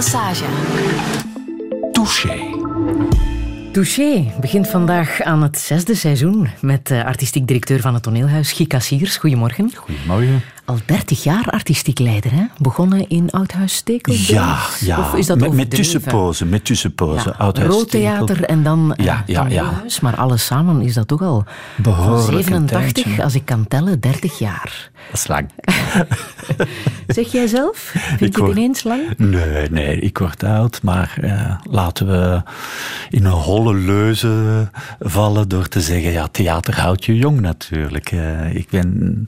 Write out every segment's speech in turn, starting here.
Lesage. Touché. Touché begint vandaag aan het zesde seizoen met uh, artistiek directeur van het toneelhuis Guy Cassiers. Goedemorgen. Goedemorgen. Al dertig jaar artistiek leider, hè? Begonnen in Oudhuis Stekelburg? Ja, ja. Of is dat met, met tussenpozen, met tussenpozen. Ja, Roodtheater en dan uh, ja. Ja. Maar alles samen is dat toch al Behoorlijk 87, als ik kan tellen, 30 jaar. Dat is lang. zeg jij zelf? Vind ik je het ineens lang? Nee, nee, ik word oud, maar uh, laten we in een holle leuze vallen door te zeggen, ja, theater houdt je jong natuurlijk. Uh, ik ben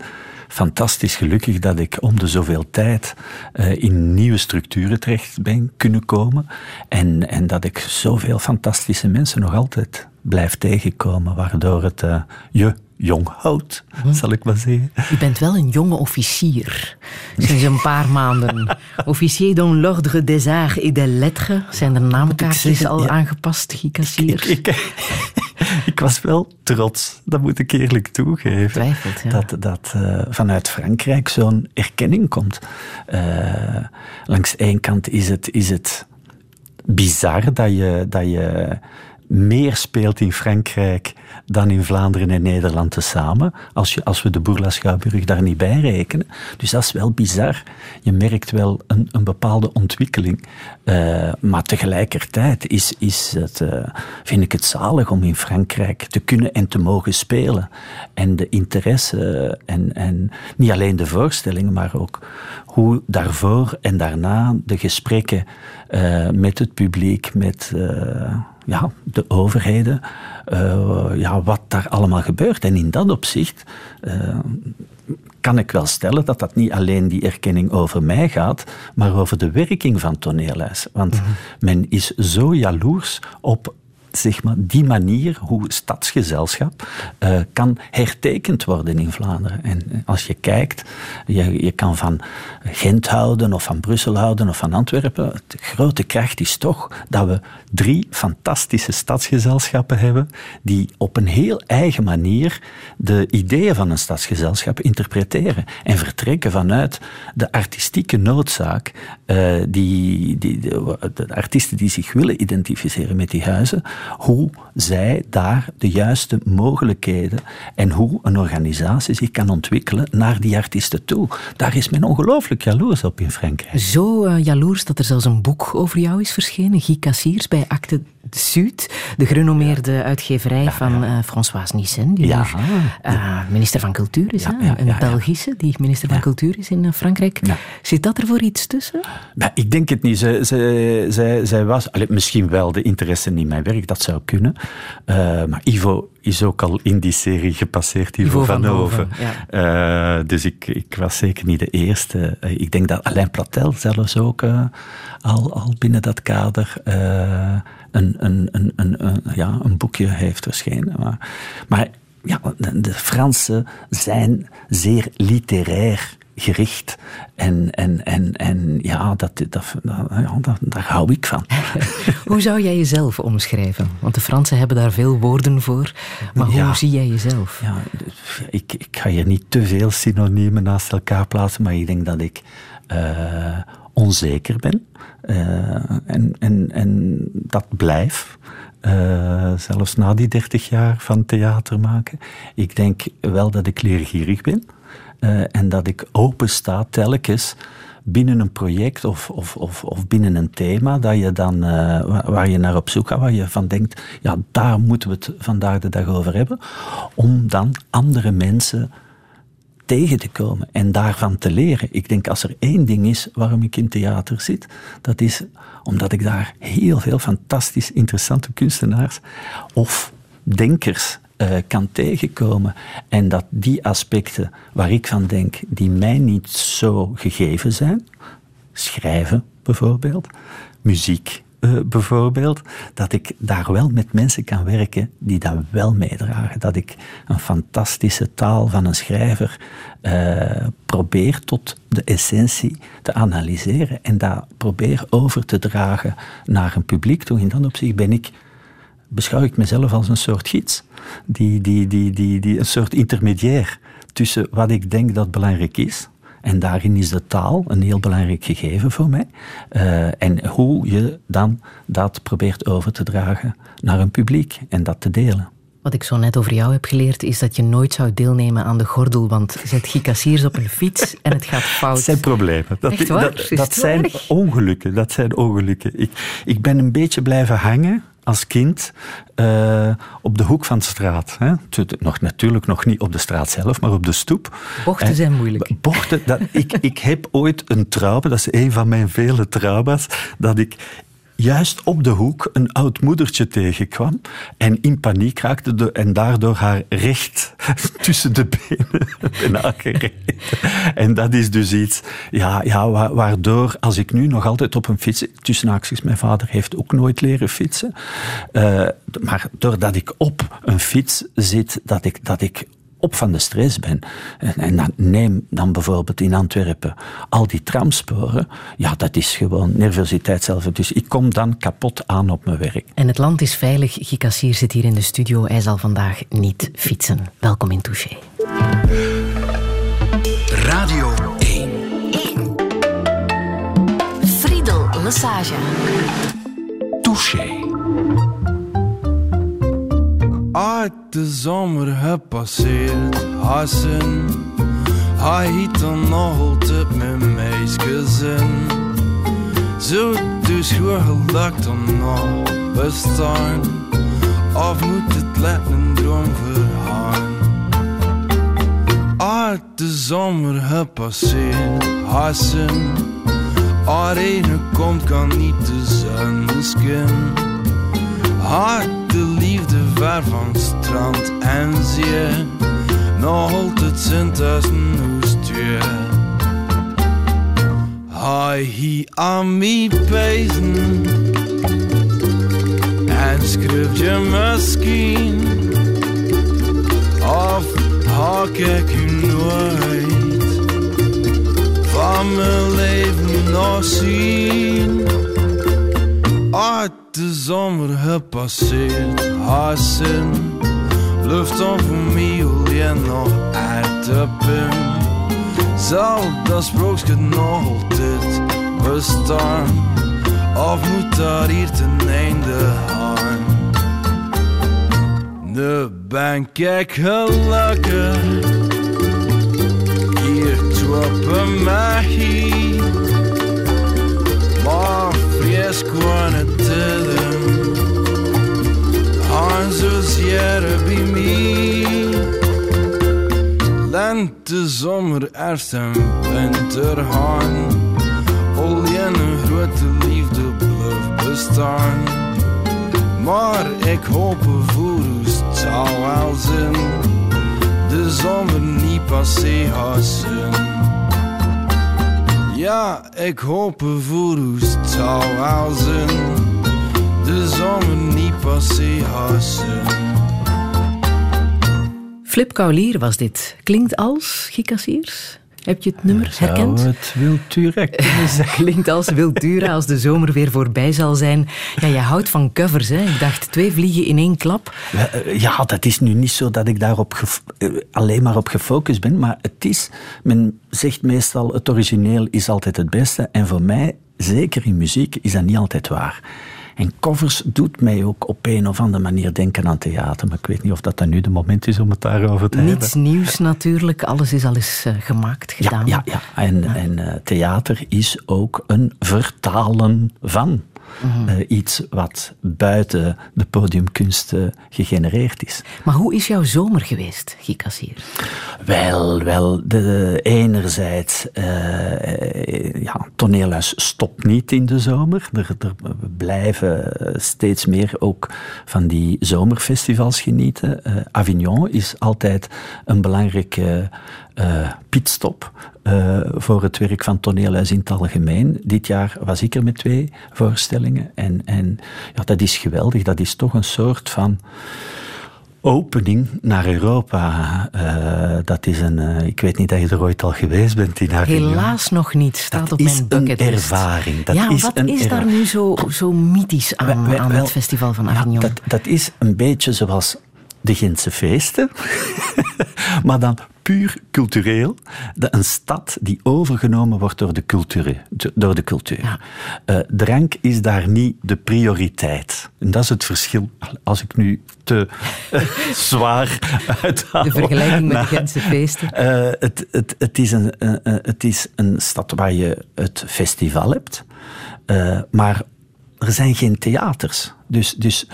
fantastisch gelukkig dat ik om de zoveel tijd uh, in nieuwe structuren terecht ben kunnen komen. En, en dat ik zoveel fantastische mensen nog altijd blijf tegenkomen, waardoor het uh, je jong houdt, hm. zal ik maar zeggen. U bent wel een jonge officier. Sinds een paar maanden. Officier dans l'ordre des arts et des lettres. Zijn de naamkaartjes al ja. aangepast? Ik, ik, ik, was wel trots, dat moet ik eerlijk toegeven. Twijfelt, ja. Dat, dat uh, vanuit Frankrijk zo'n erkenning komt. Uh, langs één kant is het, is het bizar dat je... Dat je meer speelt in Frankrijk dan in Vlaanderen en Nederland tezamen, als, je, als we de Bourla-Schouwburg daar niet bij rekenen. Dus dat is wel bizar. Je merkt wel een, een bepaalde ontwikkeling. Uh, maar tegelijkertijd is, is het, uh, vind ik het zalig om in Frankrijk te kunnen en te mogen spelen. En de interesse en, en niet alleen de voorstellingen, maar ook hoe daarvoor en daarna de gesprekken uh, met het publiek, met ja, de overheden, uh, ja, wat daar allemaal gebeurt. En in dat opzicht kan ik wel stellen dat dat niet alleen die erkenning over mij gaat, maar over de werking van toneelhuis. Want mm -hmm. men is zo jaloers op zeg maar, die manier hoe stadsgezelschap uh, kan hertekend worden in Vlaanderen. En als je kijkt, je, je kan van Gent houden of van Brussel houden of van Antwerpen. De grote kracht is toch dat we drie fantastische stadsgezelschappen hebben die op een heel eigen manier de ideeën van een stadsgezelschap interpreteren en vertrekken vanuit de artistieke noodzaak uh, die, die de, artiesten die zich willen identificeren met die huizen, hoe zij daar de juiste mogelijkheden en hoe een organisatie zich kan ontwikkelen naar die artiesten toe. Daar is men ongelooflijk jaloers op in Frankrijk. Zo uh, jaloers dat er zelfs een boek over jou is verschenen, Guy Cassiers, bij Acte Sud, de gerenommeerde uitgeverij van uh, Françoise Nissen, die ja. uh, minister van Cultuur is. een Belgische die minister van Cultuur is in Frankrijk. Zit dat er voor iets tussen? Maar ik denk het niet. Zij, zij, zij, zij was, allez, misschien wel de interesse in mijn werk, dat zou kunnen. Uh, maar Ivo is ook al in die serie gepasseerd, Ivo, Ivo van, van Hoven. Ja. Uh, dus ik, ik was zeker niet de eerste. Uh, ik denk dat Alain Platel zelfs ook al, al binnen dat kader een, een, een, een, ja, een boekje heeft verschenen. Maar, maar ja, de Fransen zijn zeer literair gericht. En, en, en, en ja, dat, dat, ja dat, daar hou ik van. hoe zou jij jezelf omschrijven? Want de Fransen hebben daar veel woorden voor. Maar ja, hoe zie jij jezelf? Ja, ik, ik ga hier niet te veel synoniemen naast elkaar plaatsen, maar ik denk dat ik uh, onzeker ben. Uh, en, en, en dat blijft. Uh, zelfs na die dertig jaar van theater maken. Ik denk wel dat ik leergierig ben. Uh, en dat ik open sta telkens binnen een project of, of, of, of binnen een thema dat je dan, uh, waar je naar op zoek gaat, waar je van denkt, ja, daar moeten we het vandaag de dag over hebben, om dan andere mensen tegen te komen en daarvan te leren. Ik denk als er één ding is waarom ik in theater zit, dat is omdat ik daar heel veel fantastisch interessante kunstenaars of denkers uh, kan tegenkomen. En dat die aspecten waar ik van denk, die mij niet zo gegeven zijn, schrijven bijvoorbeeld, muziek uh, bijvoorbeeld, dat ik daar wel met mensen kan werken die dat wel meedragen. Dat ik een fantastische taal van een schrijver uh, probeer tot de essentie te analyseren en dat probeer over te dragen naar een publiek toe. In dat opzicht ben ik beschouw ik mezelf als een soort gids, die, die, die, die, die, een soort intermediair tussen wat ik denk dat belangrijk is En daarin is de taal een heel belangrijk gegeven voor mij. Uh, en hoe je dan dat probeert over te dragen naar een publiek en dat te delen. Wat ik zo net over jou heb geleerd, is dat je nooit zou deelnemen aan de gordel, want zet Gikassiers op een fiets en het gaat fout. Dat zijn problemen. Dat, dat, dat zijn ongelukken. Dat zijn ongelukken. Ik, ik ben een beetje blijven hangen als kind uh, op de hoek van de straat. Hè. Nog, natuurlijk nog niet op de straat zelf, maar op de stoep. Bochten zijn moeilijk. Bochten, dat, ik, ik heb ooit een trauma, dat is een van mijn vele trauma's, dat ik juist op de hoek een oud moedertje tegenkwam en in paniek raakte de, en daardoor haar recht tussen de benen bijna gereden. En dat is dus iets ja, ja, waardoor, als ik nu nog altijd op een fiets, tussen acties, mijn vader heeft ook nooit leren fietsen, uh, maar doordat ik op een fiets zit, dat ik, dat ik op van de stress ben. En, dan neem dan bijvoorbeeld in Antwerpen al die tramsporen. Ja, dat is gewoon nervositeit zelf. Dus ik kom dan kapot aan op mijn werk. En het land is veilig. Gikassier zit hier in de studio. Hij zal vandaag niet fietsen. Welkom in Touché. Radio 1. 1. Friedel Lesage. Touché. Uit de zomer gepasseerd, hassen. Hij hiet dan nog altijd mijn meisgezin. Zo dus gelakt dan nog bestaan. Of moet het letten droom verhaan? De zomer gepasseerd, hassen. Arena komt kan niet de zon. Hart de liefde ver van strand en zee. Nog altijd zijn tussen hoestuur. Hij hi aan mij pezen. En schreef je misschien. Of hak ik u nooit. Van mijn leven nog zien. Uit de zomer gepasseerd, hassen. Lucht mij je nog uit pin. Zal dat sprookje nog altijd bestaan? Of moet daar hier ten einde gaan? Nu ben ik gelukkig. Hier troppen mij hier. Maar squanetelen Mij. Lente, zomer, herfst en winter haan Al een grote liefde blijft bestaan. Maar ik hoop voor zou wel zijn. De zomer niet passé hassen ja, ik hoop voor u wel zijn. De zomer niet passé hassen. Flip Kaulier was dit. Klinkt als Gikassiers? Heb je het nummer herkend? Zou het Wiltura Klinkt als Wiltura als de zomer weer voorbij zal zijn. Ja, je houdt van covers, hè? Ik dacht twee vliegen in één klap. Ja, eh, dat is nu niet zo dat ik daar eh, alleen maar op gefocust ben, maar het is, men zegt meestal het origineel is altijd het beste en voor mij, zeker in muziek, is dat niet altijd waar. En covers doet mij ook op een of andere manier denken aan theater. Maar ik weet niet of dat dan nu de moment is om het daarover te hebben. Niets nieuws natuurlijk. Alles is al eens uh, gemaakt, gedaan. Ja, ja, ja. en, en uh, theater is ook een vertalen van. Mhm. Uh, iets wat buiten de podiumkunst uh, gegenereerd is. Maar hoe is jouw zomer geweest, Gikassier? Wel, wel, de, enerzijds, uh, ja, toneelhuis stopt niet in de zomer. Er, er, blijven steeds meer ook van die zomerfestivals genieten. Avignon is altijd een belangrijke uh, pitstop uh, voor het werk van Toneelhuis in het algemeen. Dit jaar was ik er met twee voorstellingen. En, en ja, dat is geweldig. Dat is toch een soort van opening naar Europa. Uh, dat is een, uh, ik weet niet dat je er ooit al geweest bent in Avignon. Helaas nog niet, staat dat op mijn bucketlist. Dat is een ervaring. Dat ja, is wat is daar nu zo, zo mythisch aan, aan het festival van Avignon? Ja, dat, dat is een beetje zoals de Gentse feesten, maar dan puur cultureel. een stad die overgenomen wordt door de cultuur. Door de cultuur. Uh, drank is daar niet de prioriteit. En dat is het verschil. Als ik nu te zwaar uithaal. De vergelijking met de Gentse feesten. Uh, het, het, het, is een, het is een stad waar je het festival hebt. maar er zijn geen theaters. Dus, dus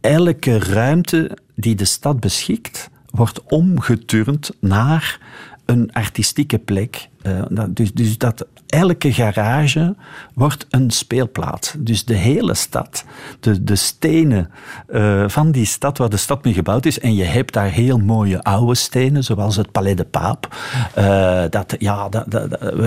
elke ruimte die de stad beschikt, wordt omgeturnd naar een artistieke plek. Uh, dus, dus dat elke garage wordt een speelplaats. Dus de hele stad, de, de stenen uh, van die stad waar de stad mee gebouwd is, en je hebt daar heel mooie oude stenen, zoals het Palais de Paap, uh, dat, ja,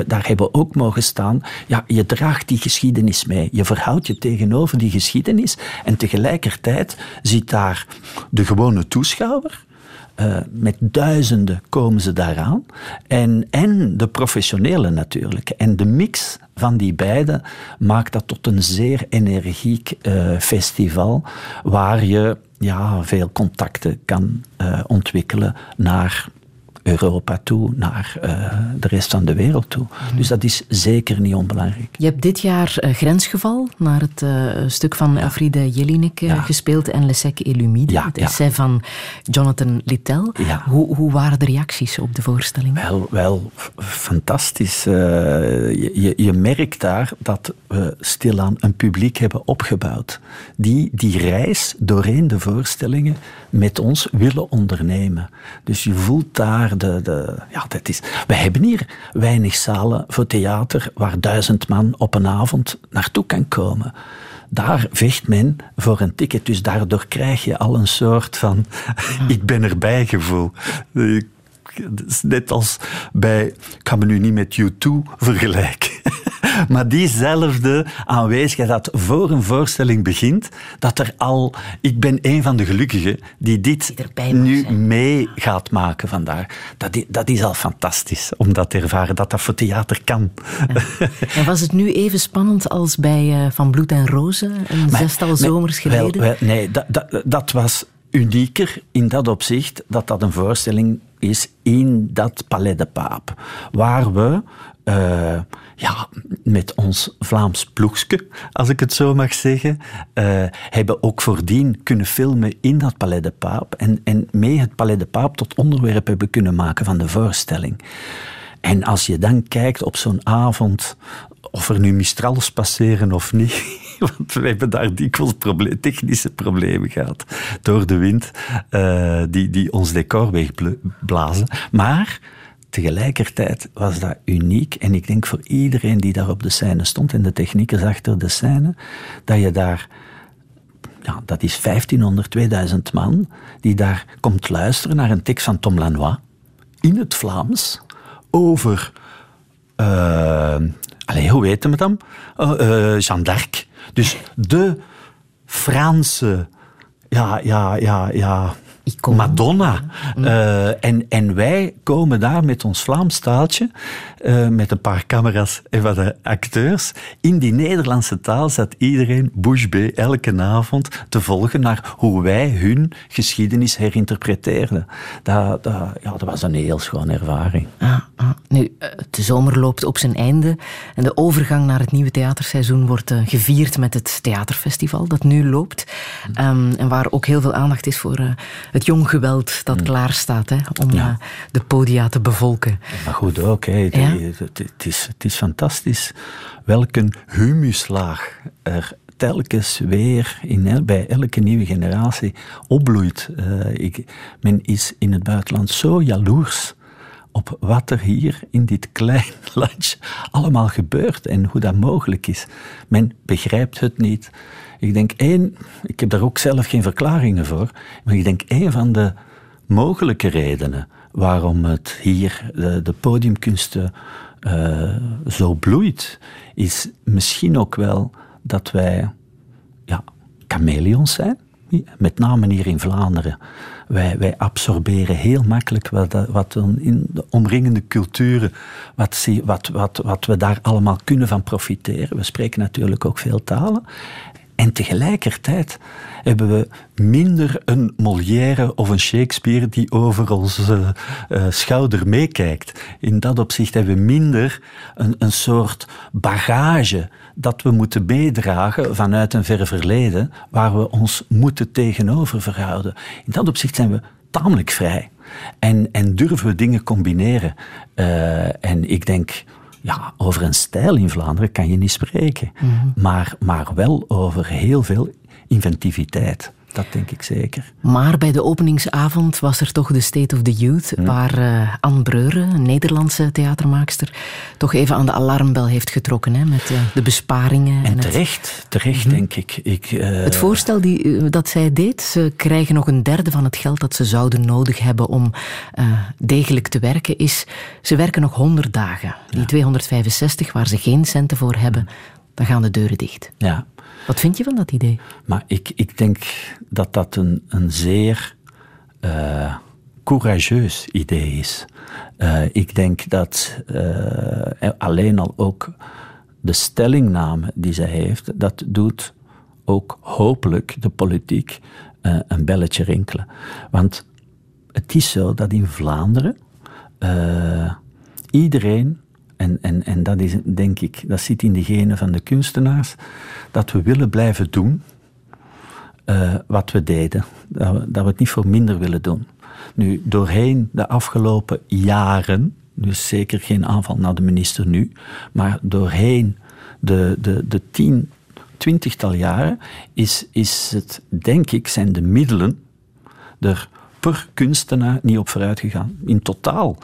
daar hebben we ook mogen staan. Ja, je draagt die geschiedenis mee. Je verhoudt je tegenover die geschiedenis en tegelijkertijd ziet daar de gewone toeschouwer uh, met duizenden komen ze daaraan. En, en de professionelen natuurlijk. En de mix van die beide maakt dat tot een zeer energiek uh, festival waar je ja, veel contacten kan uh, ontwikkelen naar Europa toe, naar uh, de rest van de wereld toe. Mhm. Dus dat is zeker niet onbelangrijk. Je hebt dit jaar uh, Grensgeval naar het uh, stuk van ja. Elfriede Jelinek ja. gespeeld en Le Sec et l'Humide, ja, het essay van Jonathan Littell. Hoe, hoe, waren de reacties op de voorstelling? Wel, wel fantastisch. Je, je, je, merkt daar dat we stilaan een publiek hebben opgebouwd die die reis doorheen de voorstellingen met ons willen ondernemen. Dus je voelt daar de, de, ja, dat is, we hebben hier weinig zalen voor theater waar duizend man op een avond naartoe kan komen. Daar vecht men voor een ticket, dus daardoor krijg je al een soort van ik ben erbij gevoel. Net als bij, ik kan me nu niet met U2 vergelijken. Maar diezelfde aanwezigheid dat voor een voorstelling begint, dat er al, ik ben een van de gelukkigen die dit nu mee gaat maken vandaar. Dat, dat is al fantastisch om dat te ervaren, dat dat voor theater kan. En was het nu even spannend als bij uh, Van Bloed en Rozen, een maar, zestal zomers geleden? Wel, wel, nee, dat, dat, dat was unieker in dat opzicht dat dat een voorstelling is in dat Palais de Paap, waar we uh, ja, met ons Vlaams ploegske, als ik het zo mag zeggen, uh, hebben ook voordien kunnen filmen in dat Palais de Paap en, en mee het Palais de Paap tot onderwerp hebben kunnen maken van de voorstelling. En als je dan kijkt op zo'n avond, of er nu Mistrals passeren of niet, want we hebben daar dikwijls technische problemen gehad door de wind uh, die, die ons decor wegblazen. Maar tegelijkertijd was dat uniek. En ik denk voor iedereen die daar op de scène stond en de techniekers achter de scène, dat je daar ja, dat is 1500, 2000 man, die daar komt luisteren naar een tekst van Tom Lanois in het Vlaams over. Uh, hoe we het dan? Uh, Jeanne d'Arc. Dus de Franse. Ja, ja, ja, ja Madonna. Mm. Uh, en, en wij komen daar met ons Vlaams taaltje, uh, met een paar camera's en wat acteurs. In die Nederlandse taal zat iedereen bouche bée elke avond te volgen naar hoe wij hun geschiedenis herinterpreteerden. Dat, dat, ja, dat was een heel schone ervaring. Ah, ah. Nu, eh, de zomer loopt op zijn einde en de overgang naar het nieuwe theaterseizoen wordt gevierd met het theaterfestival dat nu loopt. Um, en waar ook heel veel aandacht is voor uh, het jong geweld dat mm. klaar staat hè, om ja. uh, de podia te bevolken. Maar goed ook, hè. Ja? Het, het, is, het is fantastisch welke humuslaag er telkens weer in bij elke nieuwe generatie opbloeit. Uh, ik, men is in het buitenland zo jaloers op wat er hier in dit klein landje allemaal gebeurt en hoe dat mogelijk is. Men begrijpt het niet. Ik denk één, ik heb daar ook zelf geen verklaringen voor, maar ik denk één van de mogelijke redenen waarom het hier, de, de podiumkunsten, uh, zo bloeit, is misschien ook wel dat wij ja, chameleons zijn. Met name hier in Vlaanderen. Wij, wij absorberen heel makkelijk wat, wat in de omringende culturen, wat, wat, wat, wat we daar allemaal kunnen van profiteren. We spreken natuurlijk ook veel talen. En tegelijkertijd hebben we minder een Molière of een Shakespeare die over onze uh, schouder meekijkt. In dat opzicht hebben we minder een, een soort bagage dat we moeten meedragen vanuit een ver verleden, waar we ons moeten tegenover verhouden. In dat opzicht zijn we tamelijk vrij. En, en durven we dingen combineren. Uh, en ik denk, ja, over een stijl in Vlaanderen kan je niet spreken. Mm -hmm. maar, maar wel over heel veel inventiviteit. Dat denk ik zeker. Maar bij de openingsavond was er toch de State of the Youth, waar uh, Anne Breuren, een Nederlandse theatermaakster, toch even aan de alarmbel heeft getrokken hè, met uh, de besparingen. En, en terecht, het... terecht mm -hmm. denk ik. ik uh... Het voorstel die, dat zij deed, ze krijgen nog een derde van het geld dat ze zouden nodig hebben om degelijk te werken, is ze werken nog 100 dagen. Die ja. 265 waar ze geen centen voor hebben, dan gaan de deuren dicht. Ja. Wat vind je van dat idee? Maar ik, ik denk dat dat een, een zeer uh, courageus idee is. Uh, ik denk dat uh, alleen al ook de stellingname die zij heeft, dat doet ook hopelijk de politiek een belletje rinkelen. Want het is zo dat in Vlaanderen iedereen en, en, en dat is, denk ik, dat zit in de genen van de kunstenaars, dat we willen blijven doen uh, wat we deden. Dat we, dat we het niet voor minder willen doen. Nu, doorheen de afgelopen jaren, dus zeker geen aanval naar de minister nu, maar doorheen de, de, de tien, twintigtal jaren is, is het, denk ik, zijn de middelen er per kunstenaar niet op vooruit gegaan. In totaal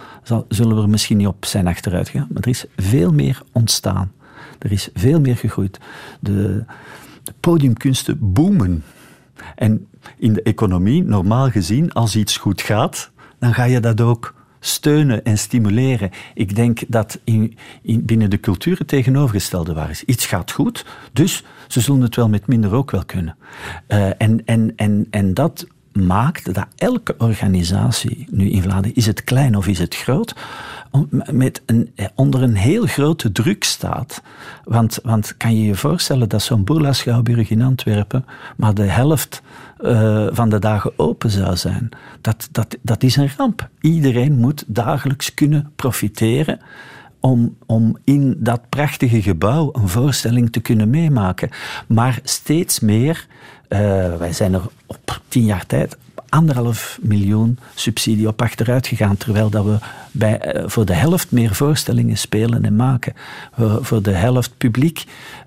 zullen we er misschien niet op zijn achteruit gegaan, maar er is veel meer ontstaan. Er is veel meer gegroeid. De, de podiumkunsten boomen. En in de economie, normaal gezien, als iets goed gaat, dan ga je dat ook steunen en stimuleren. Ik denk dat in, in, binnen de cultuur het tegenovergestelde waar is. Iets gaat goed, dus ze zullen het wel met minder ook wel kunnen. Uh, en, en, en, en dat maakt dat elke organisatie, nu in Vlaanderen, is het klein of is het groot, met eh, onder een heel grote druk staat. Want, want kan je je voorstellen dat zo'n Boerla Schouwburg in Antwerpen maar de helft uh, van de dagen open zou zijn? Dat, dat, dat is een ramp. Iedereen moet dagelijks kunnen profiteren om, om in dat prachtige gebouw een voorstelling te kunnen meemaken. Maar steeds meer, wij zijn er op tien jaar tijd anderhalf miljoen subsidie op achteruit gegaan, terwijl dat we bij, uh, voor de helft meer voorstellingen spelen en maken. We, voor de helft publiek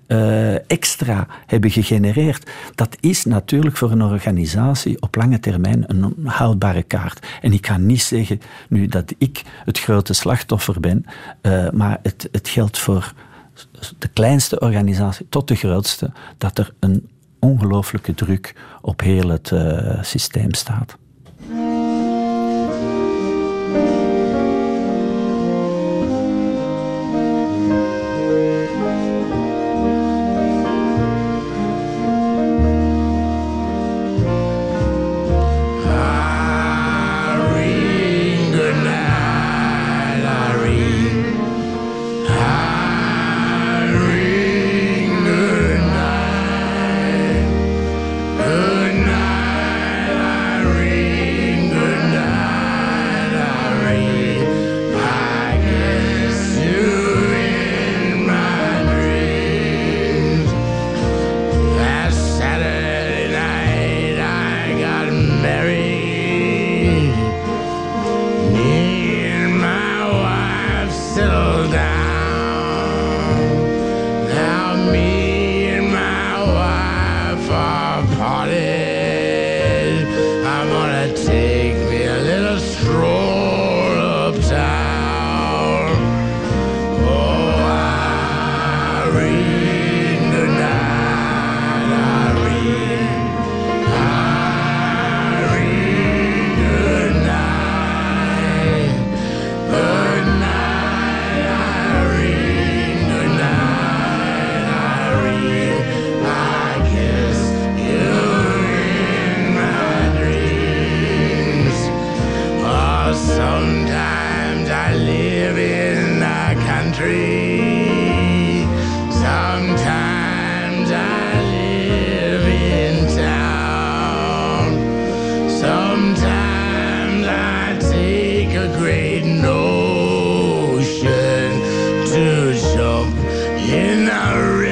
uh, extra hebben gegenereerd. Dat is natuurlijk voor een organisatie op lange termijn een houdbare kaart. En ik kan niet zeggen nu dat ik het grote slachtoffer ben, maar het, het geldt voor de kleinste organisatie tot de grootste, dat er een ongelooflijke druk op heel het uh, systeem staat. In the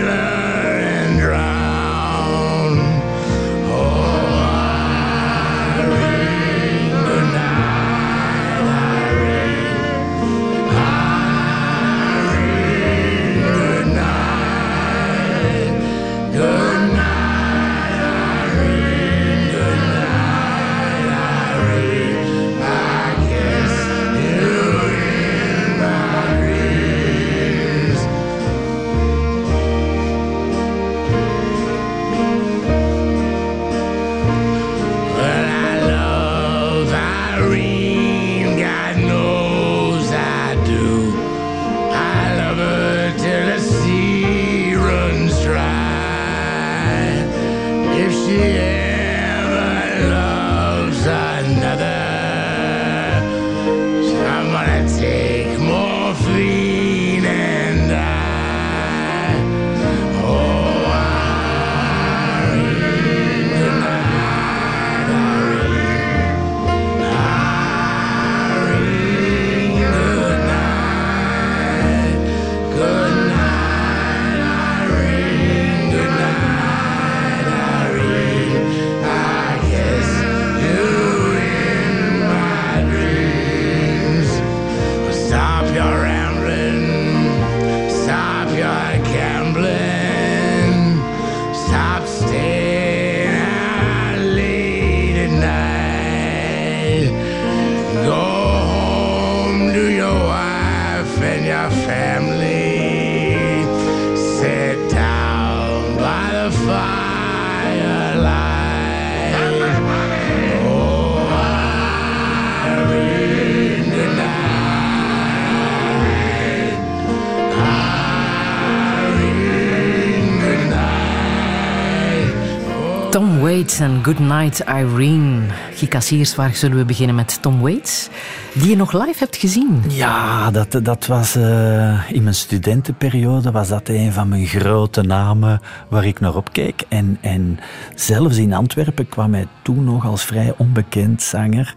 Waits en Good Night Irene. Cassiers, waar zullen we beginnen met Tom Waits? Die je nog live hebt gezien. Ja, dat, dat was eh, in mijn studentenperiode was dat een van mijn grote namen waar ik naar opkeek. En, en zelfs in Antwerpen kwam hij toen nog als vrij onbekend zanger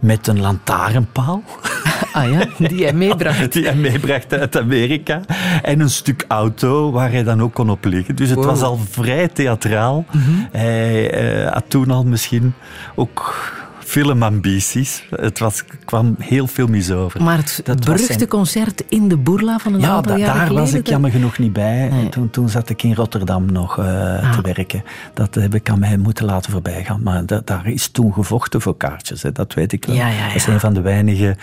met een lantaarnpaal. Ah ja, die hij meebracht. Die hij meebracht uit Amerika. En een stuk auto waar hij dan ook kon op liggen. Dus het Wow. was al vrij theatraal. Hij eh, had toen al misschien ook filmambities. Het was, kwam heel filmisch over. Maar het Dat beruchte zijn- concert in de Boerla van een ja, aantal jaren daar was ik jammer genoeg niet bij. Nee. Toen, toen zat ik in Rotterdam nog eh, te werken. Dat heb ik aan mij moeten laten voorbijgaan. Maar da- daar is toen gevochten voor kaartjes. Hè. Dat weet ik wel. Ja, ja, Dat is een van de weinige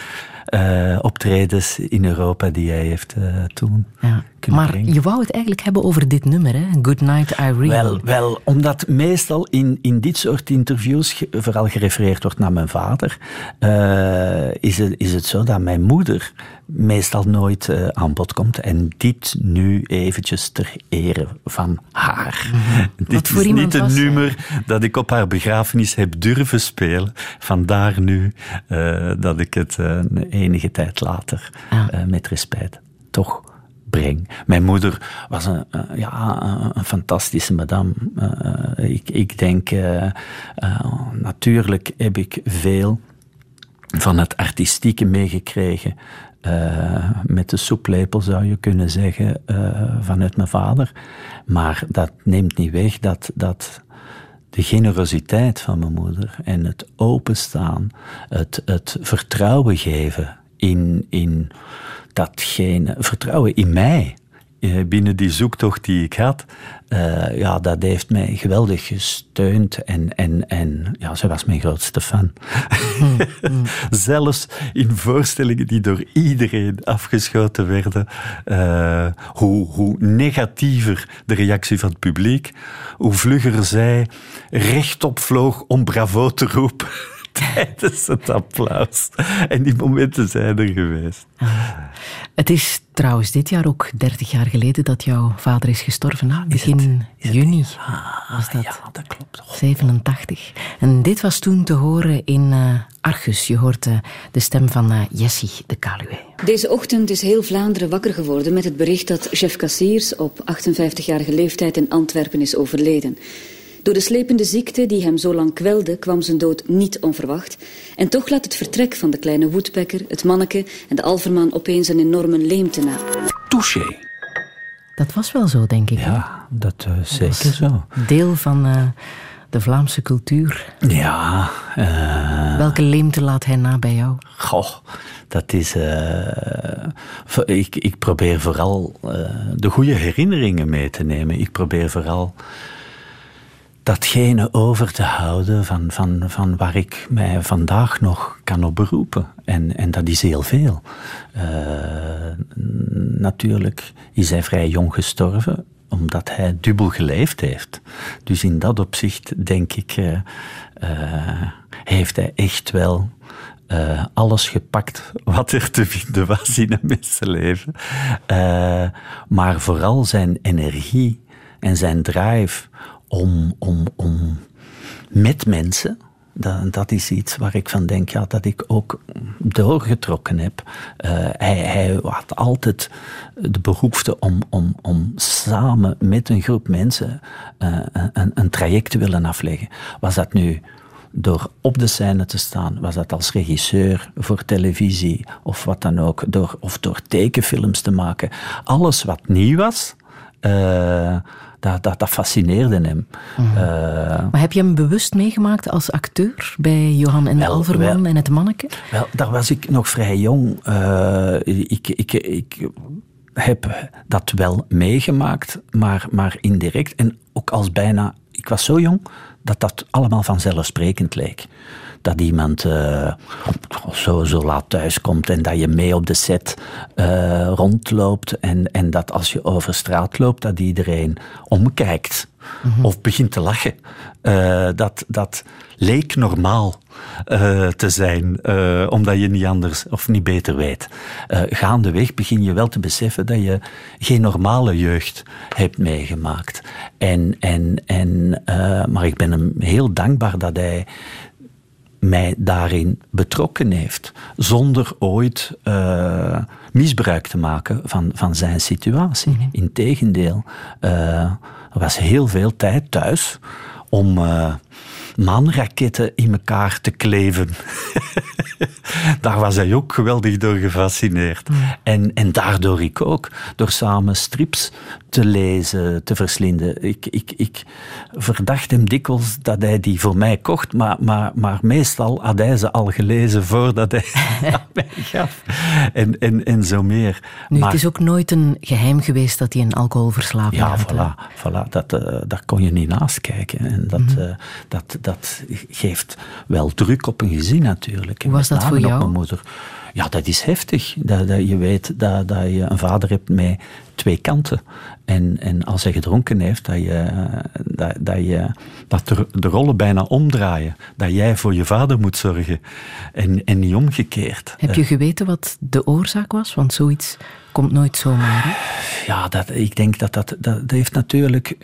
eh, optredens in Europa die hij heeft eh, toen Ja. Maar brengen. je wou het eigenlijk hebben over dit nummer, hè? Good Night Irene. Wel, wel, omdat meestal in, in dit soort interviews ge- vooral gerefereerd wordt naar mijn vader, eh, is, het, is het zo dat mijn moeder meestal nooit eh, aan bod komt. En dit nu eventjes ter ere van haar. Wat Dit is niet een nummer dat ik op haar begrafenis heb durven spelen. Vandaar nu eh, dat ik het eh, een enige tijd later Ah. met respect toch breng. Mijn moeder was een, ja, een- fantastische madame. Ik, ik denk, natuurlijk heb ik veel van het artistieke meegekregen. Eh, met de soeplepel zou je kunnen zeggen, eh, vanuit mijn vader. Maar dat neemt niet weg dat, dat de generositeit van mijn moeder en het openstaan, het, het vertrouwen geven in, in datgene, vertrouwen in mij. Eh, Binnen die zoektocht die ik had, eh, ja, dat heeft mij geweldig gesteund. En, en, en ja, ze was mijn grootste fan. Zelfs in voorstellingen die door iedereen afgeschoten werden, eh, hoe, hoe negatiever de reactie van het publiek, hoe vlugger zij rechtop vloog om bravo te roepen tijdens het applaus. En die momenten zijn er geweest. Het is trouwens dit jaar ook 30 jaar geleden dat jouw vader is gestorven. hè? Begin juni was dat. Ja, dat klopt. Oh, 87. En dit was toen te horen in eh, Argus. Je hoort eh, de stem van eh, Jessie de Kaluwe. Deze ochtend is heel Vlaanderen wakker geworden met het bericht dat chef Cassiers op 58-jarige leeftijd in Antwerpen is overleden. Door de slepende ziekte die hem zo lang kwelde, kwam zijn dood niet onverwacht. En toch laat het vertrek van de kleine woodpecker, het manneke en de alverman opeens een enorme leemte na. Touché. Dat was wel zo, denk ik. Ja, dat is zeker zo. Deel van de Vlaamse cultuur. Ja. Welke leemte laat hij na bij jou? Goh, dat is. ik, ik probeer vooral de goede herinneringen mee te nemen. Ik probeer vooral datgene over te houden van, van, van waar ik mij vandaag nog kan op beroepen. En, en dat is heel veel. Uh, natuurlijk is hij vrij jong gestorven, omdat hij dubbel geleefd heeft. Dus in dat opzicht denk ik, uh, uh, heeft hij echt wel alles gepakt wat er te vinden was in een mensenleven. Maar vooral zijn energie en zijn drive om, om, om met mensen, dat, dat, is iets waar ik van denk, ja, dat ik ook doorgetrokken heb. Uh, hij, hij, had altijd de behoefte om, om, om samen met een groep mensen uh, een, een traject te willen afleggen. Was dat nu door op de scène te staan, was dat als regisseur voor televisie of wat dan ook, door, of door tekenfilms te maken. Alles wat nieuw was, uh, dat, dat, dat fascineerde hem. Mhm. Uh, maar heb je hem bewust meegemaakt als acteur bij Johan en de Alverman en het Manneke? Wel, daar was ik nog vrij jong. Uh, ik, ik, ik heb dat wel meegemaakt, maar, maar indirect. En ook als bijna... Ik was zo jong dat dat allemaal vanzelfsprekend leek dat iemand uh, zo, zo laat thuiskomt en dat je mee op de set uh, rondloopt en, en dat als je over straat loopt, dat iedereen omkijkt mm-hmm. of begint te lachen. Uh, dat, dat leek normaal te zijn, omdat je niet anders of niet beter weet. gaandeweg begin je wel te beseffen dat je geen normale jeugd hebt meegemaakt. En, en, en, maar ik ben hem heel dankbaar dat hij mij daarin betrokken heeft, zonder ooit uh, misbruik te maken van, van zijn situatie. Mm -hmm. Integendeel, uh, er was heel veel tijd thuis om uh, maanraketten in elkaar te kleven. Daar was hij ook geweldig door gefascineerd. Mm. En, en daardoor ik ook, door samen strips te lezen, te verslinden. Ik, ik, ik verdacht hem dikwijls dat hij die voor mij kocht, maar, maar, maar meestal had hij ze al gelezen voordat hij aan mij gaf. En, en, en zo meer. Nu, maar, het is ook nooit een geheim geweest dat hij een alcoholverslaving ja, had. Ja, voilà, voilà, dat, uh, daar kon je niet naast kijken. En dat, mm -hmm. uh, dat, dat geeft wel druk op een gezin natuurlijk. Hoe was dat voor jou? Mijn moeder. Ja, dat is heftig. Dat, dat je weet dat, dat je een vader hebt met twee kanten. En, en als hij gedronken heeft, dat, je, dat, dat, je, dat de, de rollen bijna omdraaien. Dat jij voor je vader moet zorgen en, en niet omgekeerd. Heb je geweten wat de oorzaak was? Want zoiets komt nooit zomaar. Hè? Ja, dat, ik denk dat dat, dat, dat heeft natuurlijk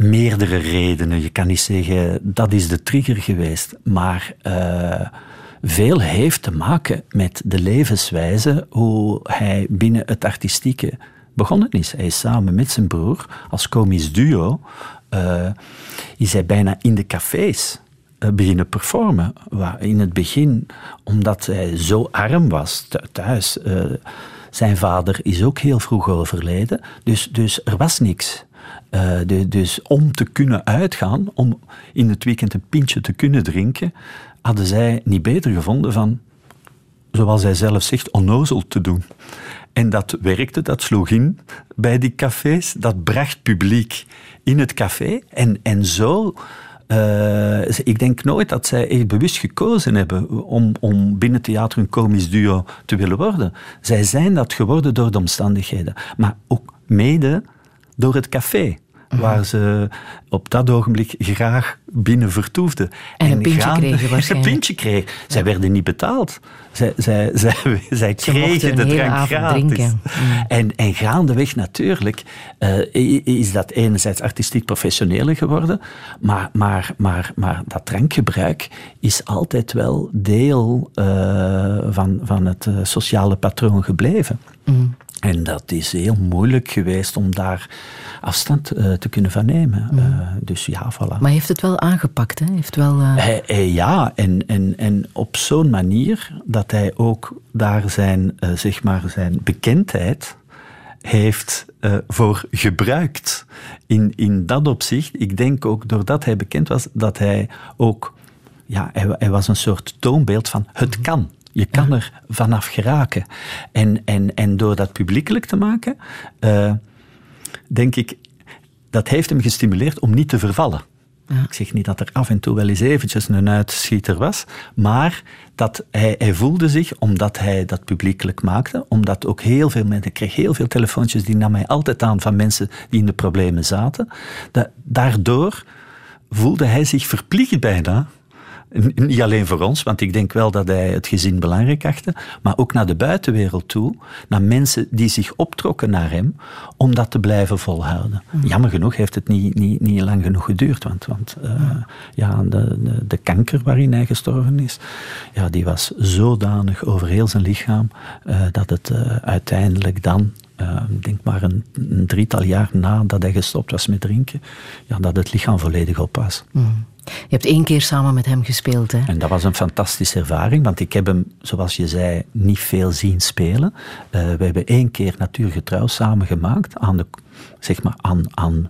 meerdere redenen. Je kan niet zeggen dat is de trigger geweest, maar uh, veel heeft te maken met de levenswijze hoe hij binnen het artistieke begonnen is. Hij is samen met zijn broer als komisch duo uh, is hij bijna in de cafés uh, beginnen performen. In het begin, omdat hij zo arm was thuis. Zijn vader is ook heel vroeg overleden, dus, dus er was niks. Uh, de, dus om te kunnen uitgaan, om in het weekend een pintje te kunnen drinken, hadden zij niet beter gevonden van, zoals hij zelf zegt, onnozel te doen. En dat werkte, dat sloeg in bij die cafés, dat bracht publiek in het café. En, en zo, uh, ik denk nooit dat zij echt bewust gekozen hebben om, om binnen theater een komisch duo te willen worden. Zij zijn dat geworden door de omstandigheden, maar ook mede door het café waar ze op dat ogenblik graag binnen vertoefden. En, en een pintje kregen waarschijnlijk. Een pintje kregen. Zij werden niet betaald. Zij, zij, zij, zij kregen de drank gratis. Mm. En, en gaandeweg natuurlijk uh, is dat enerzijds artistiek professioneler geworden, maar, maar, maar, maar dat drankgebruik is altijd wel deel uh, van, van het uh, sociale patroon gebleven. Mm. En dat is heel moeilijk geweest om daar afstand uh, te kunnen van nemen. Mm. Uh, dus ja, voilà. Maar heeft het wel aangepakt, hè? Heeft wel, uh... hij, hij, ja, en, en, en op zo'n manier dat hij ook daar zijn, zeg maar, zijn bekendheid heeft voor gebruikt. In, in dat opzicht, ik denk ook doordat hij bekend was, dat hij ook, ja, hij, hij was een soort toonbeeld van het mhm. kan. Je kan er vanaf geraken. En, en, en door dat publiekelijk te maken, uh, denk ik, dat heeft hem gestimuleerd om niet te vervallen. Ik zeg niet dat er af en toe wel eens eventjes een uitschieter was, maar dat hij, hij, voelde zich, omdat hij dat publiekelijk maakte, omdat ook heel veel mensen, ik kreeg heel veel telefoontjes, die nam mij altijd aan van mensen die in de problemen zaten, dat, daardoor voelde hij zich verplicht bijna niet alleen voor ons, want ik denk wel dat hij het gezin belangrijk achtte, maar ook naar de buitenwereld toe, naar mensen die zich optrokken naar hem, om dat te blijven volhouden. Mm. Jammer genoeg heeft het niet, niet, niet lang genoeg geduurd, want, want uh, ja, de, de, de, kanker waarin hij gestorven is, ja, die was zodanig over heel zijn lichaam, uh, dat het uh, uiteindelijk dan ik denk maar een, een, drietal jaar nadat hij gestopt was met drinken, ja, dat het lichaam volledig op was. Mm. Je hebt één keer samen met hem gespeeld, hè? En dat was een fantastische ervaring, want ik heb hem, zoals je zei, niet veel zien spelen. Uh, we hebben één keer natuurgetrouw samen gemaakt aan de, zeg maar, aan, aan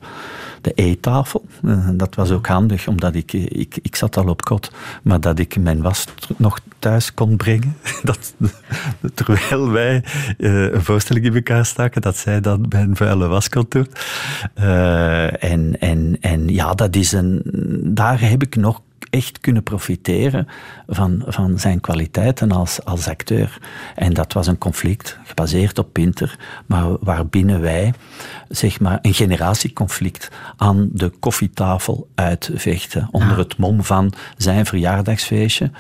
de eettafel. Uh, dat was ook handig, omdat ik, ik, ik zat al op kot, maar dat ik mijn was nog thuis kon brengen. Dat, terwijl wij uh, een voorstelling in elkaar staken, dat zij dan mijn vuile was kon doen. En, en, en ja, dat is een, daar heb ik nog echt kunnen profiteren van, van zijn kwaliteiten als, als acteur. En dat was een conflict gebaseerd op Pinter, maar waarbinnen wij zeg maar, een generatieconflict aan de koffietafel uitvechten. Onder het mom van zijn verjaardagsfeestje,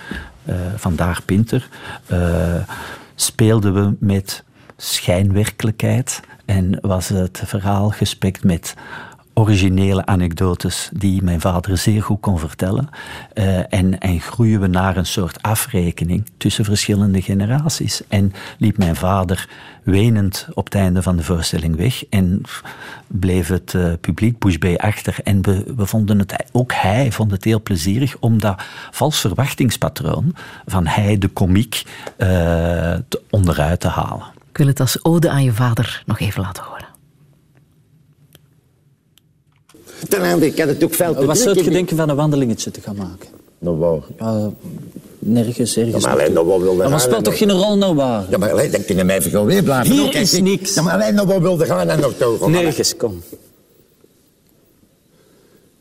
uh, vandaar Pinter, uh, speelden we met schijnwerkelijkheid en was het verhaal gespekt met originele anekdotes die mijn vader zeer goed kon vertellen. Uh, en, en groeien we naar een soort afrekening tussen verschillende generaties. En liep mijn vader wenend op het einde van de voorstelling weg en bleef het uh, publiek Bush Bay achter. En we, vonden het, ook hij vond het heel plezierig om dat vals verwachtingspatroon van hij, de komiek, te, onderuit te halen. Ik wil het als ode aan je vader nog even laten horen. Ten einde, ik had het ook veel te Wat zou je denken van een wandelingetje te gaan maken? Nou, waar? Ja, nergens, ergens. Ja, maar alleen, nou, wat wilde gaan? Maar speelt toch geen rol nou waar? Ja, maar alleen, dan kunnen mij even gewoon weer blijven. Hier is ik, niks. Ja, maar alleen, nou, wat wilde gaan en nog toch? Nergens, kom.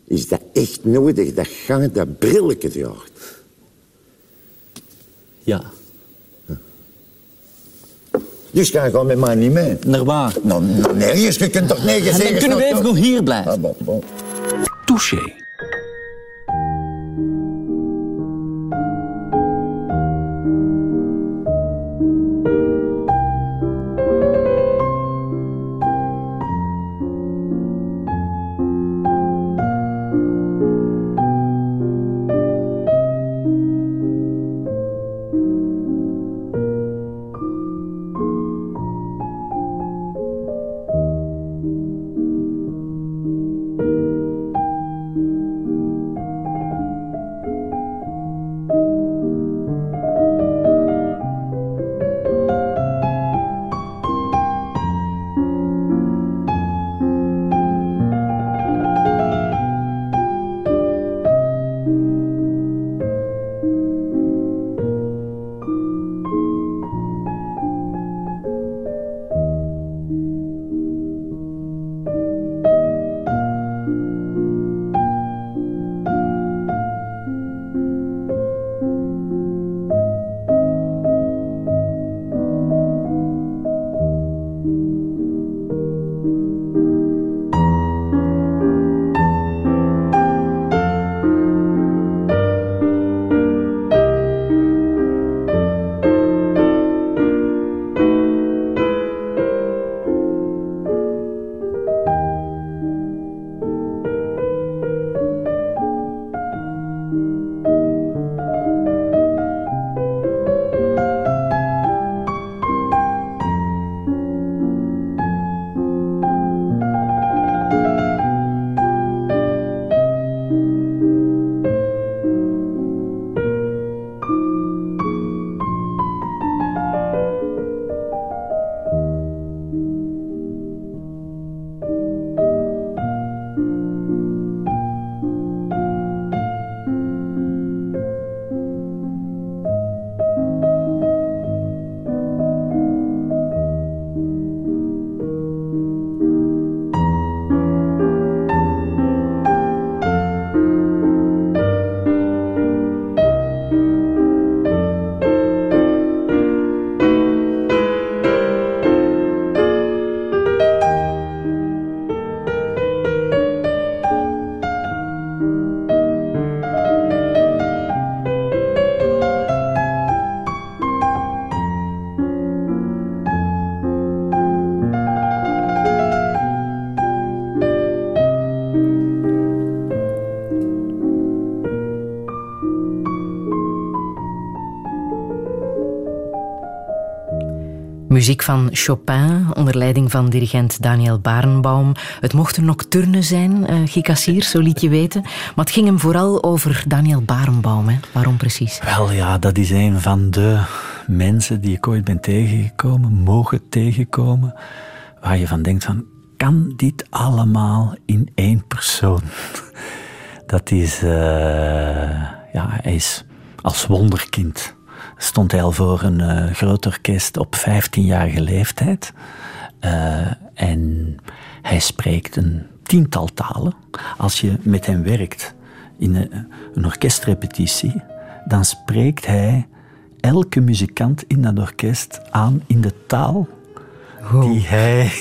Is dat echt nodig, dat gang, dat brilletje draagt? Ja. Dus ga gewoon met mij niet mee. Naar waar? Nou, nou nergens. Je kunt toch nergens zeggen... Dan kunnen we even nog hier blijven. Ah, bon, bon. Touché. Muziek van Chopin onder leiding van dirigent Daniel Barenbaum. Het mocht een nocturne zijn, uh, zo liet je weten. Maar het ging hem vooral over Daniel Barenbaum. Hè? Waarom precies? Wel ja, dat is een van de mensen die ik ooit ben tegengekomen, mogen tegenkomen, waar je van denkt van, kan dit allemaal in één persoon? Dat is, uh, ja, hij is als wonderkind stond hij al voor een uh, groot orkest op 15-jarige leeftijd. Uh, en hij spreekt een tiental talen. Als je met hem werkt in een, een orkestrepetitie, dan spreekt hij elke muzikant in dat orkest aan in de taal die hij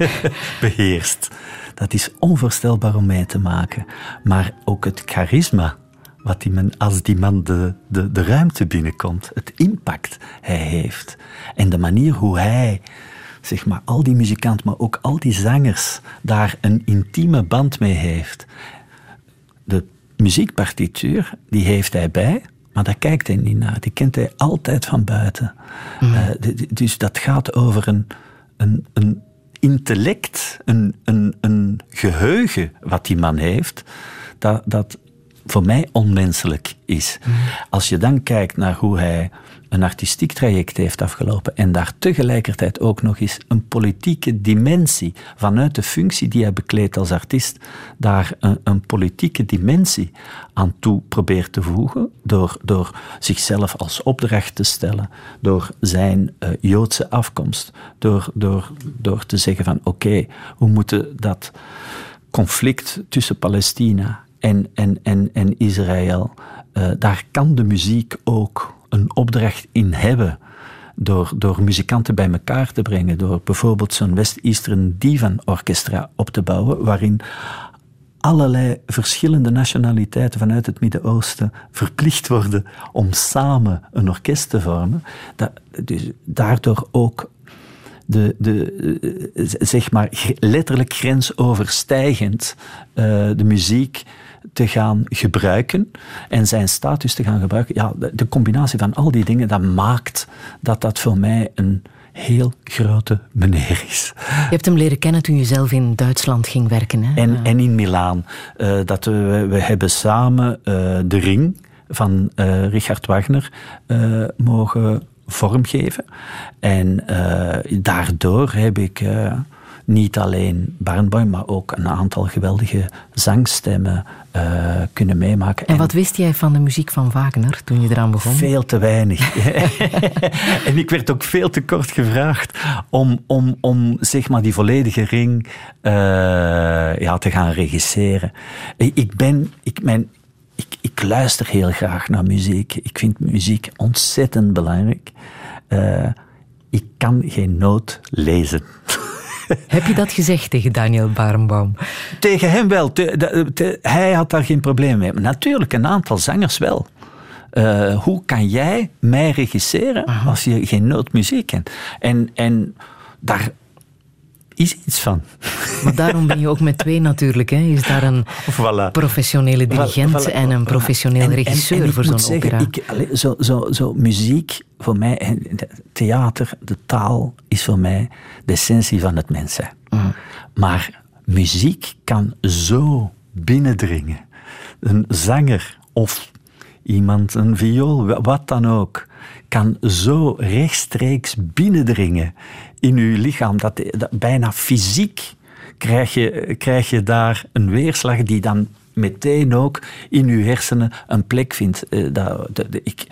beheerst. Dat is onvoorstelbaar om mee te maken. Maar ook het charisma wat die man, als die man de, de, de ruimte binnenkomt, het impact hij heeft. En de manier hoe hij, zeg maar, al die muzikanten, maar ook al die zangers, daar een intieme band mee heeft. De muziekpartituur, die heeft hij bij, maar daar kijkt hij niet naar. Die kent hij altijd van buiten. Mm. Uh, dus dat gaat over een, een, een intellect, een, een, een geheugen wat die man heeft, dat, dat voor mij onmenselijk is. Als je dan kijkt naar hoe hij een artistiek traject heeft afgelopen en daar tegelijkertijd ook nog eens een politieke dimensie vanuit de functie die hij bekleedt als artiest, daar een, een politieke dimensie aan toe probeert te voegen door, door zichzelf als opdracht te stellen, door zijn uh, Joodse afkomst, door, door, door te zeggen van oké, we moeten dat conflict tussen Palestina en, en, en, en Israël, uh, daar kan de muziek ook een opdracht in hebben. Door, door muzikanten bij elkaar te brengen, door bijvoorbeeld zo'n West-Eastern Divan Orchestra op te bouwen, waarin allerlei verschillende nationaliteiten vanuit het Midden-Oosten verplicht worden om samen een orkest te vormen. Dat, dus daardoor ook de, de, zeg maar letterlijk grensoverstijgend uh, de muziek te gaan gebruiken en zijn status te gaan gebruiken. Ja, de, combinatie van al die dingen, dat maakt dat dat voor mij een heel grote meneer is. Je hebt hem leren kennen toen je zelf in Duitsland ging werken. Hè? En, en in Milaan. Uh, dat we, we hebben samen uh, de ring van uh, Richard Wagner mogen vormgeven. En daardoor heb ik niet alleen Barnboim, maar ook een aantal geweldige zangstemmen uh, kunnen meemaken. En wat wist jij van de muziek van Wagner toen je eraan begon? Veel te weinig. en ik werd ook veel te kort gevraagd om, om, om zeg maar die volledige ring uh, ja, te gaan regisseren. Ik ben, ik, mijn, ik, ik luister heel graag naar muziek. Ik vind muziek ontzettend belangrijk. Uh, ik kan geen noot lezen. Heb je dat gezegd tegen Daniel Barenbaum? Tegen hem wel. hij had daar geen probleem mee. Maar natuurlijk, een aantal zangers wel. Uh, hoe kan jij mij regisseren als je geen nootmuziek kent? En, en daar is iets van. Maar daarom ben je ook met twee natuurlijk. Hè. Is daar een voilà. professionele dirigent en een professionele regisseur en, en, voor zo'n opera? Ik, zo, zo, zo muziek voor mij, theater, de taal is voor mij de essentie van het mens zijn. Mm. Maar muziek kan zo binnendringen. Een zanger of iemand, een viool, wat dan ook, kan zo rechtstreeks binnendringen in uw lichaam. Dat, bijna fysiek krijg je, krijg je daar een weerslag die dan meteen ook in uw hersenen een plek vindt. Eh, dat, ik,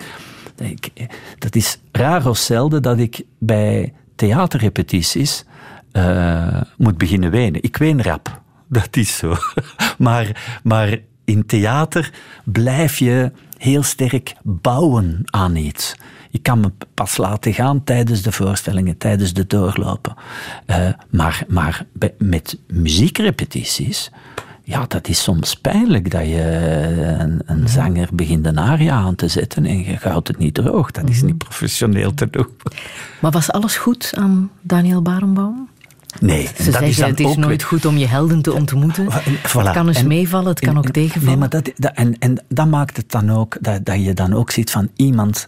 dat is raar of zelden dat ik bij theaterrepetities uh, moet beginnen wenen. Ik ween rap, dat is zo. maar, maar in theater blijf je heel sterk bouwen aan iets. Je kan me pas laten gaan tijdens de voorstellingen, tijdens de doorlopen. Uh, maar, maar met muziekrepetities, ja, dat is soms pijnlijk dat je een, een zanger begint een aria aan te zetten en je houdt het niet droog. Dat is mhm. niet professioneel te doen. Maar was alles goed aan Daniel Barenbaum? Nee, Ze dat is het is nooit goed om je helden te ontmoeten. Voilà. Het kan eens meevallen, het kan ook tegenvallen. Nee, maar dat, dat, en, en dat maakt het dan ook, dat, dat je dan ook ziet van iemand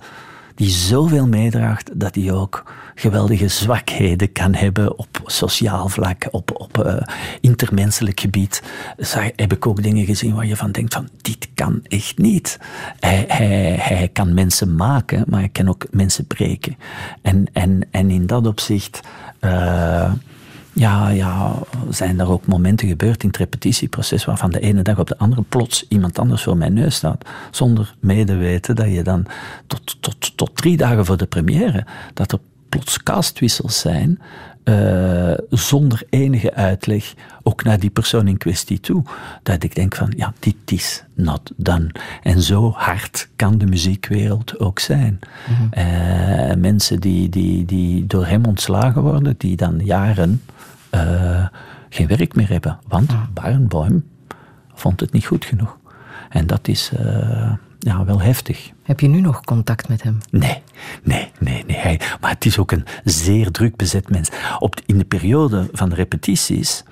die zoveel meedraagt dat hij ook geweldige zwakheden kan hebben op sociaal vlak, op, op uh, intermenselijk gebied. Zag, heb ik ook dingen gezien waar je van denkt van, dit kan echt niet. Hij, hij, hij kan mensen maken, maar hij kan ook mensen breken. En, en, en in dat opzicht... Uh, ja, ja, zijn er ook momenten gebeurd in het repetitieproces waarvan de ene dag op de andere plots iemand anders voor mijn neus staat. Zonder medeweten dat je dan tot, tot, tot drie dagen voor de première, dat er plots castwissels zijn, uh, zonder enige uitleg, ook naar die persoon in kwestie toe. Dat ik denk van, ja, dit is not done. En zo hard kan de muziekwereld ook zijn. Mm -hmm. uh, mensen die, die, die door hem ontslagen worden, die dan jaren uh, geen werk meer hebben. Want mm. Barenboim vond het niet goed genoeg. En dat is ja, wel heftig. Heb je nu nog contact met hem? Nee, nee, nee. nee. Hij, maar het is ook een zeer druk bezet mens. Op, in de periode van de repetities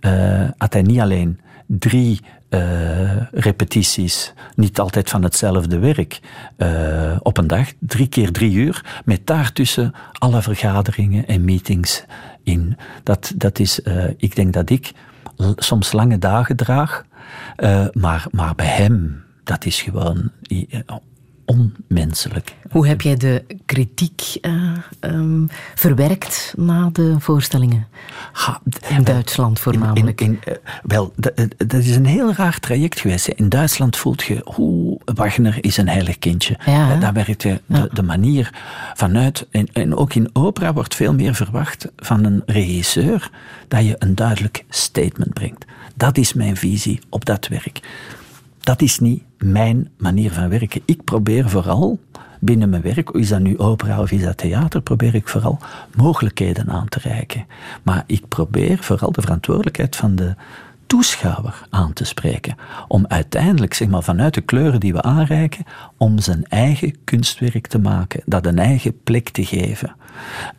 uh, had hij niet alleen drie uh, repetities, niet altijd van hetzelfde werk, uh, op een dag, drie keer drie uur, met daartussen alle vergaderingen en meetings in. Dat, dat is, ik denk dat ik soms lange dagen draag, maar, maar bij hem dat is gewoon onmenselijk. Hoe heb jij de kritiek uh, um, verwerkt na de voorstellingen? Ha, in Duitsland voornamelijk. In, in, in, wel, dat is een heel raar traject geweest. In Duitsland voelt je, hoe Wagner is een heilig kindje. Ja, Daar werkt je de, ja. de, manier vanuit. En, en ook in opera wordt veel meer verwacht van een regisseur dat je een duidelijk statement brengt. Dat is mijn visie op dat werk dat is niet mijn manier van werken. Ik probeer vooral binnen mijn werk, is dat nu opera of is dat theater, probeer ik vooral mogelijkheden aan te reiken. Maar ik probeer vooral de verantwoordelijkheid van de toeschouwer aan te spreken. Om uiteindelijk, zeg maar, vanuit de kleuren die we aanreiken, om zijn eigen kunstwerk te maken, dat een eigen plek te geven.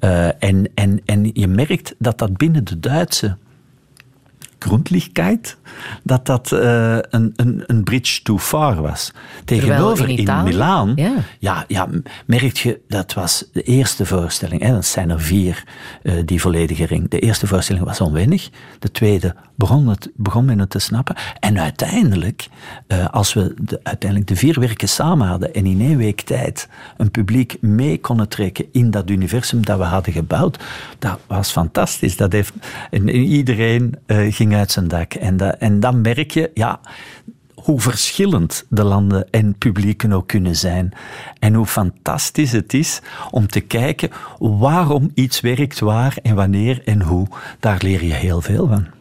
Uh, en, en, en je merkt dat dat binnen de Duitse Grundlichkeit, dat dat uh, een, een, een bridge too far was. Tegenover in, in Milaan, ja. Ja, ja, merk je, dat was de eerste voorstelling. Hè, dat zijn er vier, uh, die volledige ring. De eerste voorstelling was onwennig. De tweede begon, het, begon men het te snappen. En uiteindelijk, uh, als we de, uiteindelijk de vier werken samen hadden en in één week tijd een publiek mee konden trekken in dat universum dat we hadden gebouwd, dat was fantastisch. Dat heeft, en, en iedereen ging uit zijn dak. En, dat, en dan merk je, ja, hoe verschillend de landen en publieken ook kunnen zijn. En hoe fantastisch het is om te kijken waarom iets werkt waar en wanneer en hoe. Daar leer je heel veel van.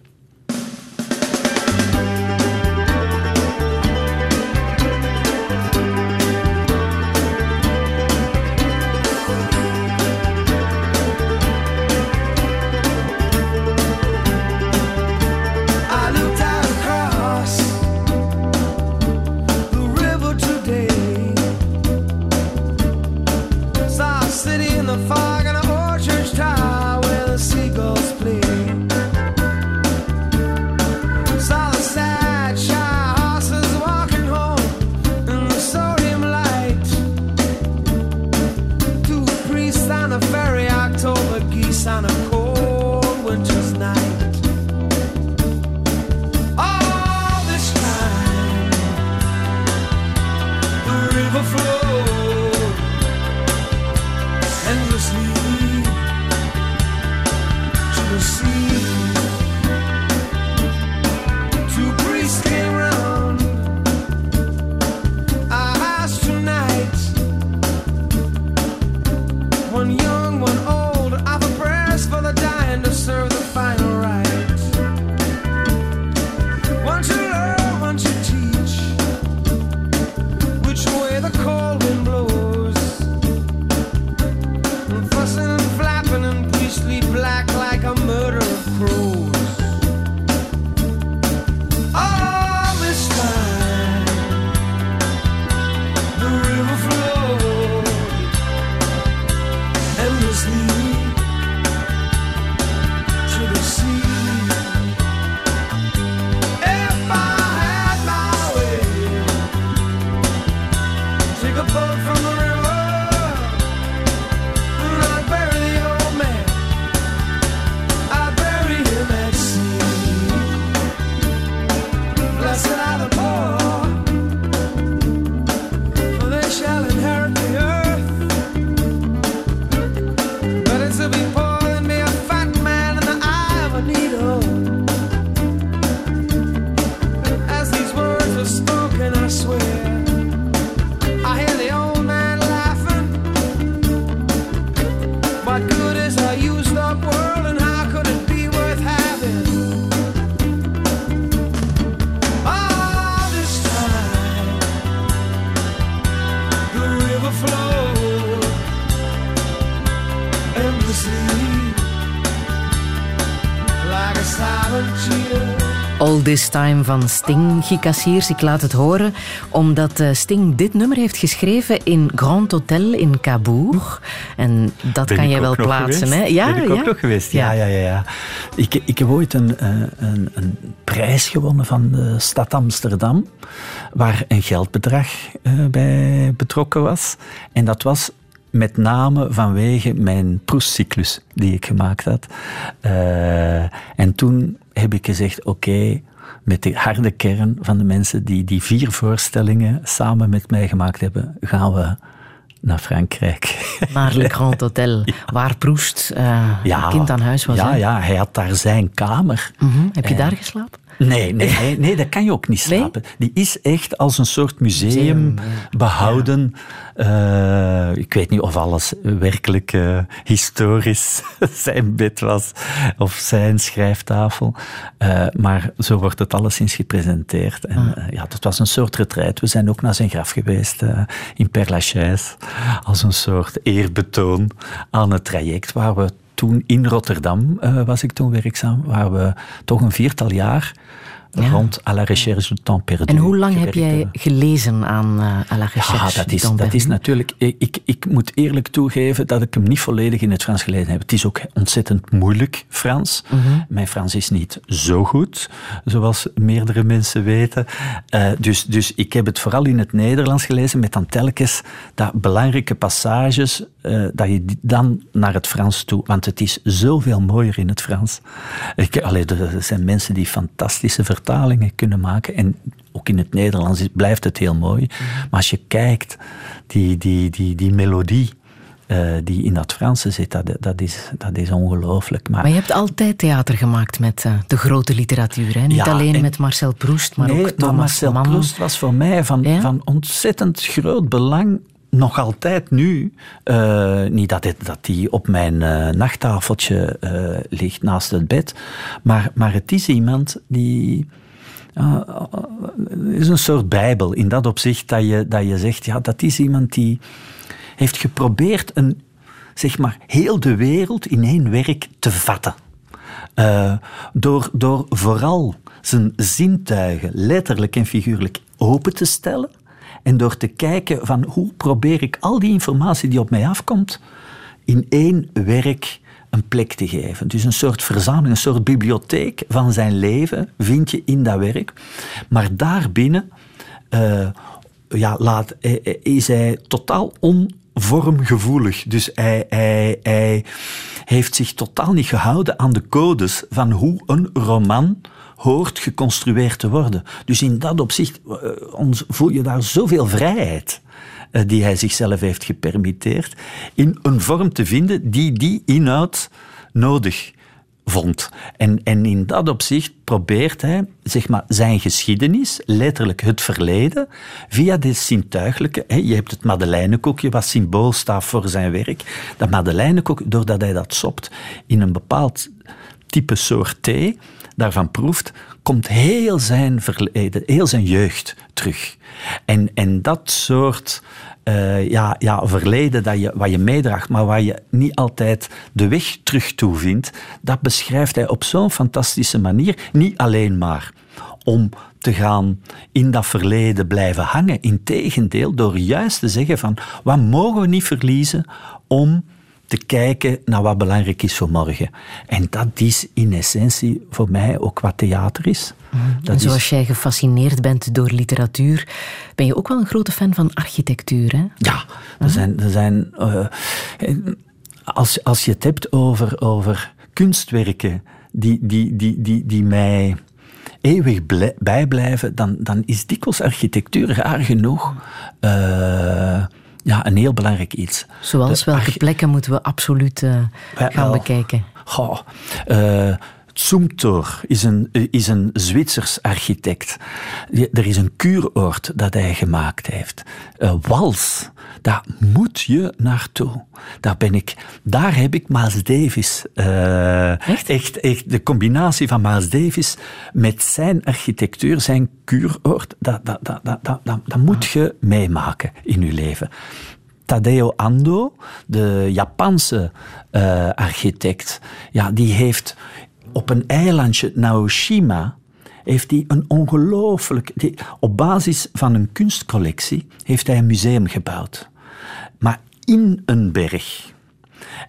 All This Time van Sting, Guy Cassiers. Ik laat het horen omdat eh, Sting dit nummer heeft geschreven in Grand Hotel in Cabourg. En dat Ben kan je wel plaatsen, hè? Ja, ben ik ook ja. nog geweest? Ja, ja, ja. ja. Ik, ik heb ooit een, eh, een, een prijs gewonnen van de stad Amsterdam, waar een geldbedrag eh, bij betrokken was. En dat was met name vanwege mijn proestcyclus die ik gemaakt had. Eh, en toen heb ik gezegd, oké, met de harde kern van de mensen die die vier voorstellingen samen met mij gemaakt hebben, gaan we naar Frankrijk. Naar Le Grand Hotel, waar Proest uh, kind aan huis was. Ja, ja, hij had daar zijn kamer. Mhm. Heb je daar geslapen? Nee, nee, nee, nee, dat kan je ook niet slapen. Die is echt als een soort museum, behouden. Uh, ik weet niet of alles werkelijk uh, historisch zijn bed was of zijn schrijftafel. Uh, maar zo wordt het alleszins gepresenteerd. En Ah. ja, dat was een soort retraite. We zijn ook naar zijn graf geweest in Père Lachaise. Als een soort eerbetoon aan het traject waar we toen in Rotterdam uh, was ik toen werkzaam, waar we toch een viertal jaar ja. rond à la recherche du temps perdu. En hoe lang heb jij gelezen aan uh, à la recherche ja, dat du is, temps dat perdu? is natuurlijk... Ik, ik moet eerlijk toegeven dat ik hem niet volledig in het Frans gelezen heb. Het is ook ontzettend moeilijk Frans. Mhm. Mm -hmm. Mijn Frans is niet zo goed, zoals meerdere mensen weten. Uh, dus, dus ik heb het vooral in het Nederlands gelezen, met dan telkens dat belangrijke passages, uh, dat je dan naar het Frans toe... Want het is zoveel mooier in het Frans. Ik, allee, er zijn mensen die fantastische vertalingen kunnen maken. En ook in het Nederlands blijft het heel mooi. Maar als je kijkt, die, die, die, die melodie uh, die in dat Franse zit, dat, dat is, dat is ongelooflijk. Maar, maar, je hebt altijd theater gemaakt met uh, de grote literatuur. Hè? Niet ja, alleen en, met Marcel Proust, maar nee, ook maar Thomas Marcel Mann. Proust was voor mij van, ja? van ontzettend groot belang nog altijd nu, uh, niet dat, het, dat die op mijn uh, nachttafeltje uh, ligt naast het bed, maar, maar het is iemand die. is een soort bijbel in dat opzicht dat je, dat je zegt, ja, dat is iemand die heeft geprobeerd een, zeg maar, heel de wereld in één werk te vatten. door, door vooral zijn zintuigen letterlijk en figuurlijk open te stellen en door te kijken van hoe probeer ik al die informatie die op mij afkomt in één werk een plek te geven. Dus een soort verzameling, een soort bibliotheek van zijn leven vind je in dat werk. Maar daarbinnen uh, ja, laat, is hij totaal onvormgevoelig. Dus hij heeft zich totaal niet gehouden aan de codes van hoe een roman hoort geconstrueerd te worden. Dus in dat opzicht uh, ons, voel je daar zoveel vrijheid uh, die hij zichzelf heeft gepermitteerd in een vorm te vinden die die inhoud nodig vond. En, en in dat opzicht probeert hij zeg maar, zijn geschiedenis, letterlijk het verleden, via dit zintuigelijke... Hè, je hebt het Madeleinekoekje, wat symbool staat voor zijn werk. Dat Madeleinekoekje, doordat hij dat sopt in een bepaald type soort thee, daarvan proeft, komt heel zijn verleden, heel zijn jeugd terug. En, en dat soort uh, ja, ja, verleden dat je, wat je meedraagt, maar waar je niet altijd de weg terug toe vindt, dat beschrijft hij op zo'n fantastische manier. Niet alleen maar om te gaan in dat verleden blijven hangen. Integendeel, door juist te zeggen van wat mogen we niet verliezen om te kijken naar wat belangrijk is voor morgen. En dat is in essentie voor mij ook wat theater is. Dat en zoals is... jij gefascineerd bent door literatuur, ben je ook wel een grote fan van architectuur, hè? Ja, er zijn... Er zijn uh, als, als je het hebt over, over kunstwerken die, die, die, die, die mij eeuwig bijblijven, dan, dan is dikwijls architectuur raar genoeg... Uh, ja, een heel belangrijk iets. Zoals welke plekken moeten we absoluut uh, gaan wel, bekijken? Goh, uh, Zumthor is een, is een Zwitsers architect. Er is een kuuroord dat hij gemaakt heeft. Uh, Wals, daar moet je naartoe. Daar ben ik, daar heb ik Miles Davis. Uh, echt? echt? Echt, de combinatie van Miles Davis met zijn architectuur, zijn kuuroord, dat, dat, dat, dat, dat, dat, dat moet je meemaken in je leven. Tadeo Ando, de Japanse uh, architect, ja, die heeft op een eilandje, Naoshima, heeft hij een ongelooflijk... Op basis van een kunstcollectie heeft hij een museum gebouwd. Maar in een berg.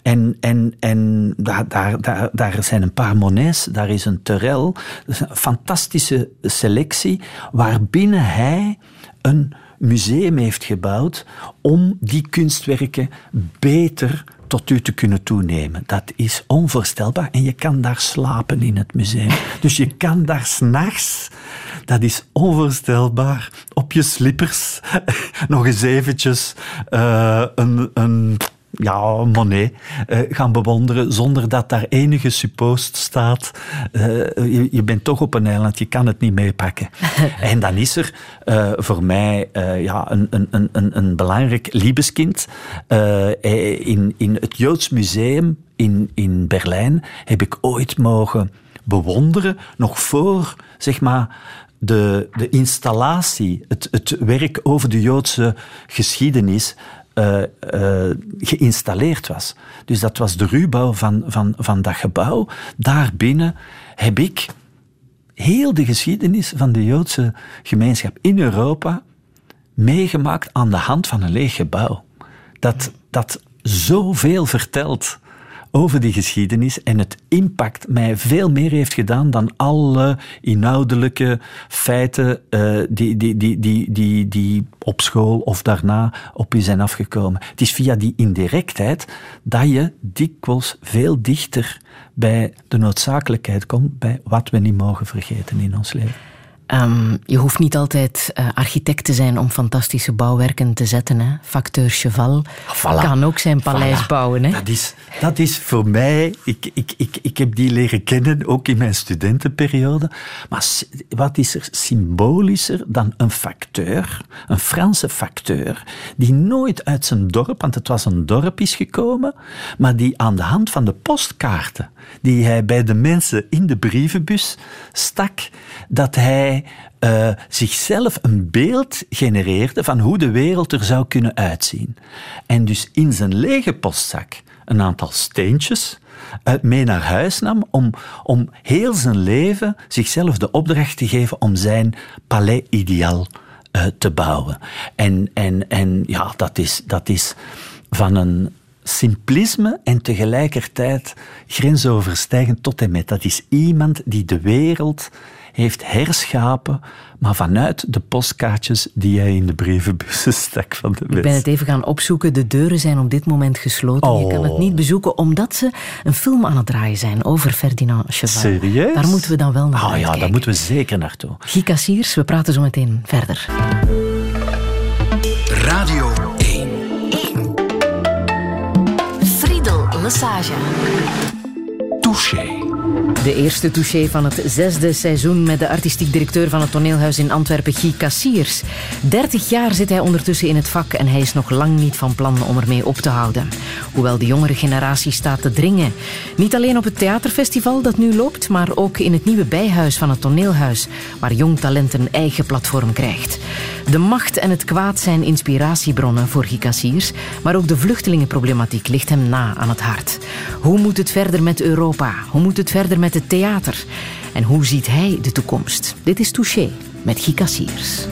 En, en, en daar, daar, daar, zijn een paar Monets, daar is een Terrel. Een fantastische selectie waarbinnen hij een museum heeft gebouwd om die kunstwerken beter tot u te kunnen toenemen. Dat is onvoorstelbaar. En je kan daar slapen in het museum. Dus je kan daar s'nachts, dat is onvoorstelbaar, op je slippers nog eens eventjes eh, een... een ja, Monet eh, gaan bewonderen zonder dat daar enige suppost staat. Eh, je, je bent toch op een eiland, je kan het niet meepakken. en dan is er eh, voor mij ja, een, een, een- een, belangrijk liebeskind. In, in het Joods Museum in, in Berlijn heb ik ooit mogen bewonderen, nog voor zeg maar, de, de installatie, het, het werk over de Joodse geschiedenis eh, eh, geïnstalleerd was. Dus dat was de ruwbouw van, van, van dat gebouw. Daarbinnen heb ik heel de geschiedenis van de Joodse gemeenschap in Europa meegemaakt aan de hand van een leeg gebouw. Dat, dat zoveel vertelt over die geschiedenis en het impact mij veel meer heeft gedaan dan alle inhoudelijke feiten eh, die, die, die, die, die, die op school of daarna op je zijn afgekomen. Het is via die indirectheid dat je dikwijls veel dichter bij de noodzakelijkheid komt, bij wat we niet mogen vergeten in ons leven. Ehm, je hoeft niet altijd eh, architect te zijn om fantastische bouwwerken te zetten. Hè? Facteur Cheval Voilà. kan ook zijn paleis Voilà. bouwen. Hè? Dat is, dat is voor mij, ik, ik, ik, ik heb die leren kennen, ook in mijn studentenperiode. Maar wat is er symbolischer dan een facteur, een Franse facteur, die nooit uit zijn dorp, want het was een dorp, is gekomen, maar die aan de hand van de postkaarten die hij bij de mensen in de brievenbus stak, dat hij eh, zichzelf een beeld genereerde van hoe de wereld er zou kunnen uitzien. En dus in zijn lege postzak een aantal steentjes uit mee naar huis nam om, om heel zijn leven zichzelf de opdracht te geven om zijn palais-ideaal eh, te bouwen. En, en, en ja, dat is, dat is van een simplisme en tegelijkertijd grensoverstijgend tot en met. Dat is iemand die de wereld heeft herschapen, maar vanuit de postkaartjes die hij in de brievenbussen stak van de Ik ben het even gaan opzoeken. De deuren zijn op dit moment gesloten. Je kan het Oh. niet bezoeken omdat ze een film aan het draaien zijn over Ferdinand Cheval. Serieus? Daar moeten we dan wel naar Ah ja, uitkijken. daar moeten we zeker naartoe. Guy Cassiers, we praten zo meteen verder. Radio 1. Friedel Lassage. Touché. De eerste touché van het zesde seizoen met de artistiek directeur van het toneelhuis in Antwerpen, Guy Cassiers. 30 jaar zit hij ondertussen in het vak en hij is nog lang niet van plan om ermee op te houden. Hoewel de jongere generatie staat te dringen. Niet alleen op het theaterfestival dat nu loopt, maar ook in het nieuwe bijhuis van het toneelhuis, waar jong talent een eigen platform krijgt. De macht en het kwaad zijn inspiratiebronnen voor Guy Cassiers, maar ook de vluchtelingenproblematiek ligt hem na aan het hart. Hoe moet het verder met Europa? Hoe moet het verder met het theater? En hoe ziet hij de toekomst? Dit is Touché met Guy Cassiers.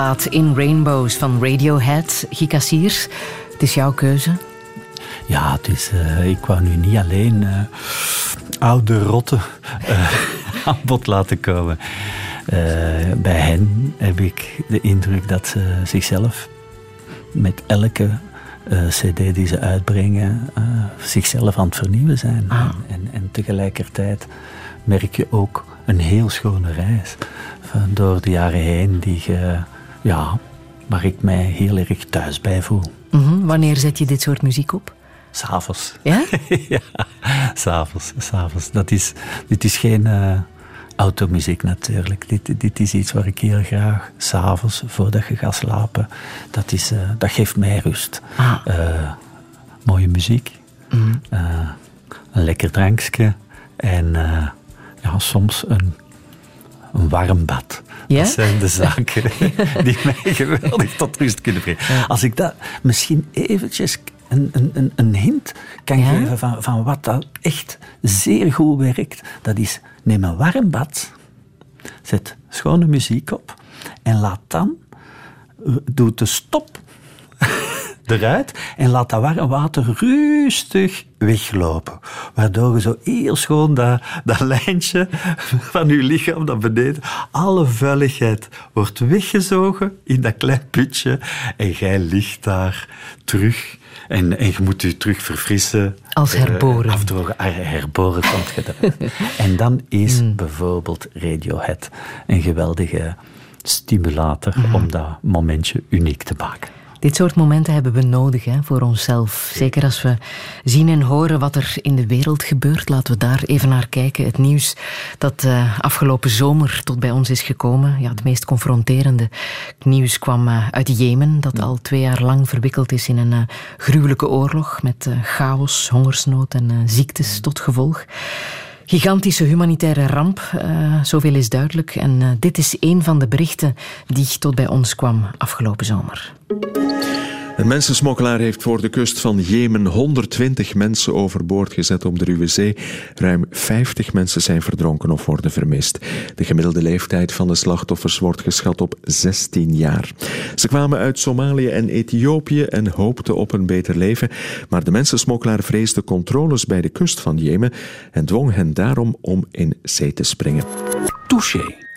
Plaat In Rainbows van Radiohead. Gika Siers, het is jouw keuze. Ja, het is, eh, ik wou nu niet alleen eh, oude rotten eh, aan bod laten komen. Bij hen heb ik de indruk dat ze zichzelf met elke cd die ze uitbrengen, zichzelf aan het vernieuwen zijn. En, en, en tegelijkertijd merk je ook een heel schone reis door de jaren heen die je, ja, waar ik mij heel erg thuis bij voel. Mhm, Wanneer zet je dit soort muziek op? S'avonds. Ja? ja, s'avonds. s'avonds. Dat is, dit is geen eh, automuziek natuurlijk. Dit, dit is iets waar ik heel graag s'avonds, voordat je gaat slapen, dat, is, eh, dat geeft mij rust. Ah. Eh, mooie muziek, eh, een lekker drankje en ja, soms een, een warm bad. Ja? Dat zijn de zaken die mij geweldig tot rust kunnen brengen. Als ik dat misschien eventjes een, een, een- hint kan Ja? geven van, van wat dat echt zeer goed werkt, dat is neem een warm bad, zet schone muziek op en laat dan, eh, doe de stop eruit en laat dat warm water rustig weglopen. Waardoor je zo heel schoon dat, dat lijntje van je lichaam naar beneden, alle vuiligheid wordt weggezogen in dat klein putje en jij ligt daar terug. En, en je moet je terug verfrissen. Als Eh, herboren. afdrogen. Ah, herboren komt je eruit. en dan is bijvoorbeeld Radiohead een geweldige stimulator om dat momentje uniek te maken. Dit soort momenten hebben we nodig hè, voor onszelf. Zeker als we zien en horen wat er in de wereld gebeurt. Laten we daar even naar kijken. Het nieuws dat eh, afgelopen zomer tot bij ons is gekomen. Ja, het meest confronterende nieuws kwam eh, uit Jemen. Dat al twee jaar lang verwikkeld is in een eh, gruwelijke oorlog. Met chaos, hongersnood en ziektes tot gevolg. Gigantische humanitaire ramp, eh, zoveel is duidelijk. En eh, dit is een van de berichten die tot bij ons kwam afgelopen zomer. Een mensensmokkelaar heeft voor de kust van Jemen 120 mensen overboord gezet op de Ruwe Zee. Ruim 50 mensen zijn verdronken of worden vermist. De gemiddelde leeftijd van de slachtoffers wordt geschat op 16 jaar. Ze kwamen uit Somalië en Ethiopië en hoopten op een beter leven. Maar de mensensmokkelaar vreesde controles bij de kust van Jemen en dwong hen daarom om in zee te springen. Touché.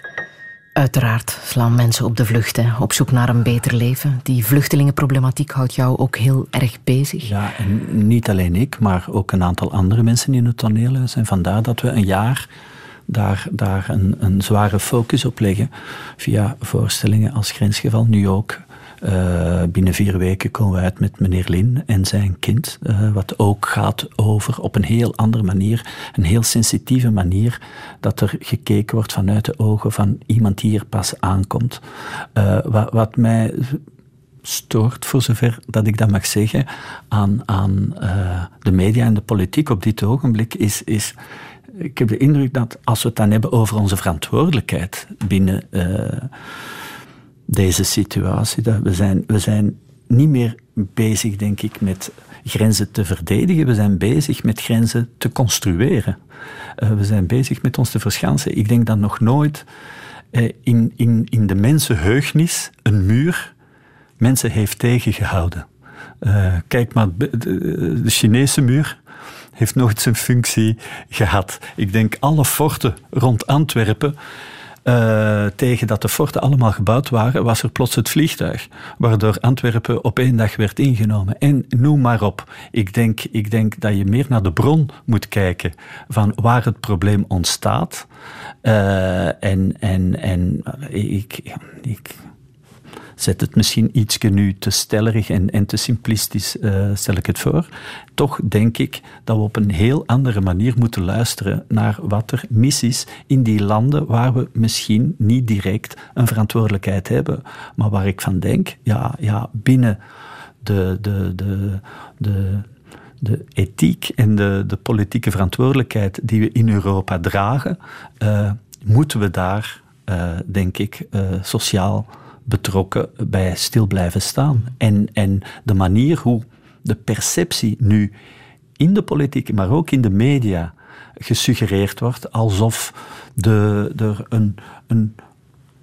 Uiteraard slaan mensen op de vlucht, op zoek naar een beter leven. Die vluchtelingenproblematiek houdt jou ook heel erg bezig. Ja, en niet alleen ik, maar ook een aantal andere mensen in het toneelhuis. En vandaar dat we een jaar daar, daar een, een zware focus op leggen. Via voorstellingen als Grensgeval, nu ook. Eh, binnen vier weken komen we uit met meneer Lin en zijn kind. eh, wat ook gaat over op een heel andere manier, een heel sensitieve manier, dat er gekeken wordt vanuit de ogen van iemand die hier pas aankomt. Eh, wat, mij stoort, voor zover dat ik dat mag zeggen, aan, aan de media en de politiek op dit ogenblik, is, is. Ik heb de indruk dat als we het dan hebben over onze verantwoordelijkheid binnen deze situatie, dat we zijn, we zijn niet meer bezig, denk ik, met grenzen te verdedigen. We zijn bezig met grenzen te construeren. Eh, we zijn bezig met ons te verschansen. Ik denk dat nog nooit eh, in, in, in de mensenheugnis een muur mensen heeft tegengehouden. Eh, kijk maar, de, de- Chinese muur heeft nooit zijn functie gehad. Ik denk alle forten rond Antwerpen uh, tegen dat de forten allemaal gebouwd waren, was er plots het vliegtuig, waardoor Antwerpen op één dag werd ingenomen. En noem maar op. Ik denk, ik denk dat je meer naar de bron moet kijken van waar het probleem ontstaat. Uh, en en, en ik zet het misschien iets nu te stellig en, en te simplistisch, uh, stel ik het voor. Toch denk ik dat we op een heel andere manier moeten luisteren naar wat er mis is in die landen waar we misschien niet direct een verantwoordelijkheid hebben, maar waar ik van denk, ja, ja binnen de, de, de, de, de ethiek en de, de politieke verantwoordelijkheid die we in Europa dragen, uh, moeten we daar, uh, denk ik, sociaal betrokken bij stil blijven staan. En, en de manier hoe de perceptie nu in de politiek, maar ook in de media gesuggereerd wordt alsof de, er een, een,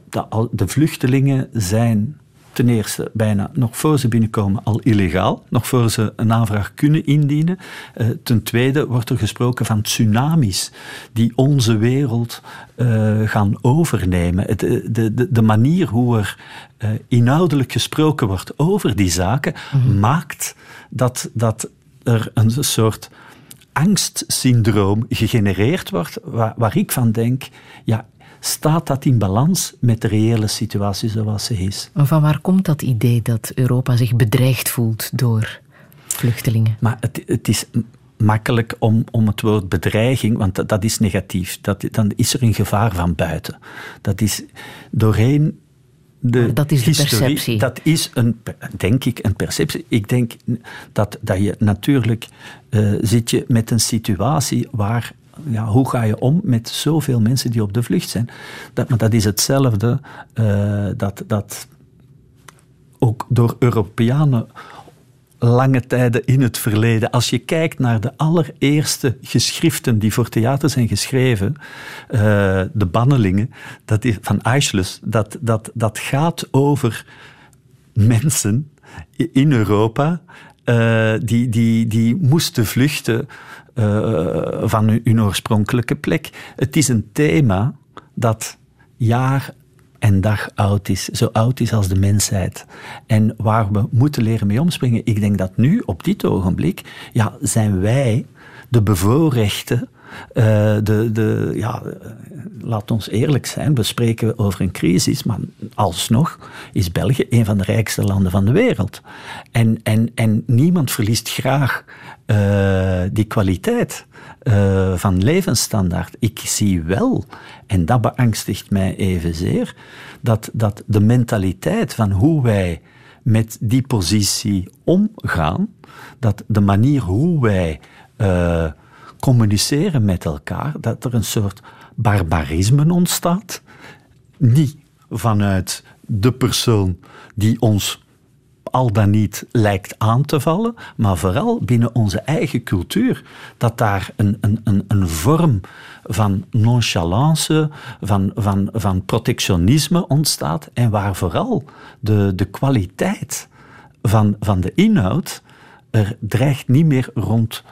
de, de vluchtelingen zijn ten eerste bijna nog voor ze binnenkomen al illegaal, nog voor ze een aanvraag kunnen indienen. Uh, ten tweede wordt er gesproken van tsunamis die onze wereld uh, gaan overnemen. Eh, de, de, de, manier hoe er uh, inhoudelijk gesproken wordt over die zaken mm -hmm. maakt dat, dat er een soort angstsyndroom gegenereerd wordt, waar, waar ik van denk, ja, staat dat in balans met de reële situatie zoals ze is. Maar van waar komt dat idee dat Europa zich bedreigd voelt door vluchtelingen? Maar het, het is makkelijk om, om het woord bedreiging, want dat, dat is negatief. Dat, dan is er een gevaar van buiten. Dat is doorheen de dat is de historie, perceptie. Dat is, een, denk ik, een perceptie. Ik denk dat, dat je natuurlijk uh, zit je met een situatie waar ja, hoe ga je om met zoveel mensen die op de vlucht zijn? Dat, maar dat is hetzelfde uh, dat, dat ook door Europeanen lange tijden in het verleden. Als je kijkt naar de allereerste geschriften die voor theater zijn geschreven, uh, de Bannelingen dat is, van Aeschylus, dat, dat, dat gaat over mensen in Europa uh, die, die, die moesten vluchten uh, van hun, hun, oorspronkelijke plek. Het is een thema dat jaar en dag oud is, zo oud is als de mensheid. En waar we moeten leren mee omspringen. Ik denk dat nu, op dit ogenblik, ja, zijn wij de bevoorrechten. Uh, de, de, ja, laat ons eerlijk zijn, we spreken over een crisis, maar alsnog is België een van de rijkste landen van de wereld. En, en, en niemand verliest graag uh, die kwaliteit uh, van levensstandaard. Ik zie wel, en dat beangstigt mij evenzeer, dat, dat de mentaliteit van hoe wij met die positie omgaan, dat de manier hoe wij communiceren met elkaar, dat er een soort barbarisme ontstaat. Niet vanuit de persoon die ons al dan niet lijkt aan te vallen, maar vooral binnen onze eigen cultuur. Dat daar een, een, een, een vorm van nonchalance, van, van, van protectionisme ontstaat en waar vooral de, de kwaliteit van, van de inhoud er dreigt niet meer rond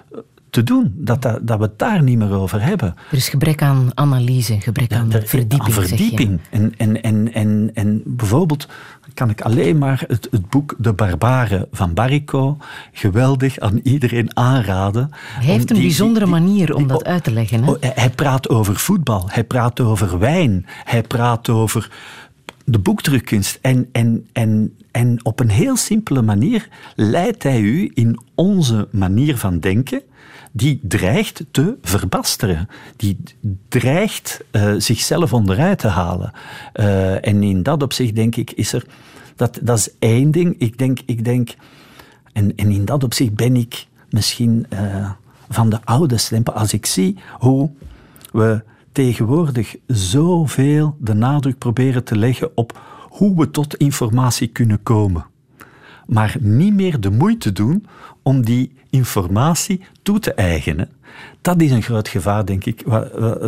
te doen. Dat, dat, dat we het daar niet meer over hebben. Er is gebrek aan analyse, gebrek aan ja, verdieping. Aan verdieping. En, en, en, en, en bijvoorbeeld kan ik alleen maar het, het boek De Barbaren van Barrico geweldig aan iedereen aanraden. Hij heeft een die, bijzondere die, manier om dat uit te leggen. Hè? Oh, hij praat over voetbal, hij praat over wijn, hij praat over de boekdrukkunst. En, en, en, en op een heel simpele manier leidt hij u in onze manier van denken die dreigt te verbasteren. Die dreigt uh, zichzelf onderuit te halen. Uh, en in dat opzicht denk ik is er... Dat, dat is één ding. Ik denk... Ik denk en, en in dat opzicht ben ik misschien uh, van de oude stempel. Als ik zie hoe we tegenwoordig zoveel de nadruk proberen te leggen op hoe we tot informatie kunnen komen. Maar niet meer de moeite doen om die informatie toe te eigenen. Dat is een groot gevaar, denk ik.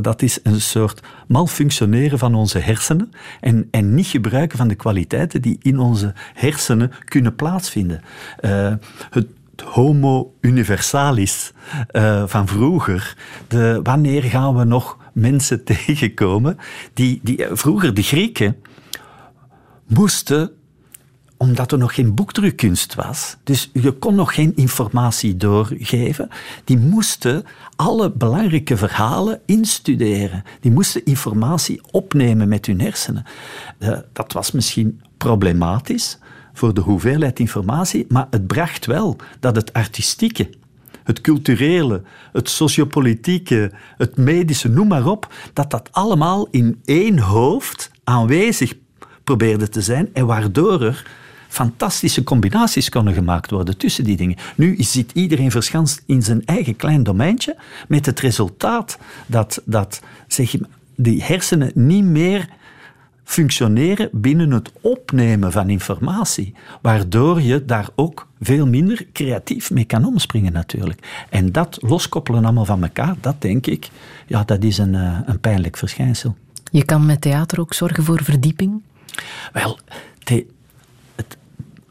Dat is een soort malfunctioneren van onze hersenen en, en niet gebruiken van de kwaliteiten die in onze hersenen kunnen plaatsvinden. Uh, het, homo universalis uh, van vroeger. De, wanneer gaan we nog mensen tegenkomen die, die vroeger de Grieken moesten omdat er nog geen boekdrukkunst was. Dus je kon nog geen informatie doorgeven. Die moesten alle belangrijke verhalen instuderen. Die moesten informatie opnemen met hun hersenen. Uh, dat was misschien problematisch voor de hoeveelheid informatie, maar het bracht wel dat het artistieke, het culturele, het sociopolitieke, het medische, noem maar op, dat dat allemaal in één hoofd aanwezig probeerde te zijn en waardoor er fantastische combinaties konden gemaakt worden tussen die dingen. Nu zit iedereen verschanst in zijn eigen klein domeintje, met het resultaat dat, dat zeg, die hersenen niet meer functioneren binnen het opnemen van informatie, waardoor je daar ook veel minder creatief mee kan omspringen natuurlijk. En dat loskoppelen allemaal van elkaar, dat denk ik, ja, dat is een, eh, een pijnlijk verschijnsel. Je kan met theater ook zorgen voor verdieping? Wel, the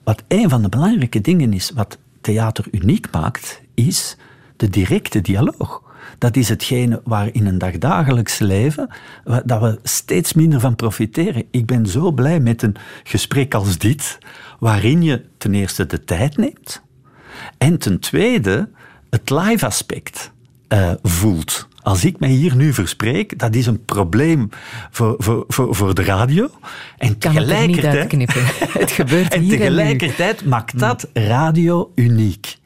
wat een van de belangrijke dingen is, wat theater uniek maakt, is de directe dialoog. Dat is hetgene waar in een dagdagelijks leven dat we steeds minder van profiteren. Ik ben zo blij met een gesprek als dit, waarin je ten eerste de tijd neemt en ten tweede het live aspect uh, voelt. Als ik mij hier nu verspreek, dat is een probleem voor, voor, voor, voor de radio. En kan tegelijkertijd, het, het gebeurt en hier tegelijkertijd maakt dat radio uniek.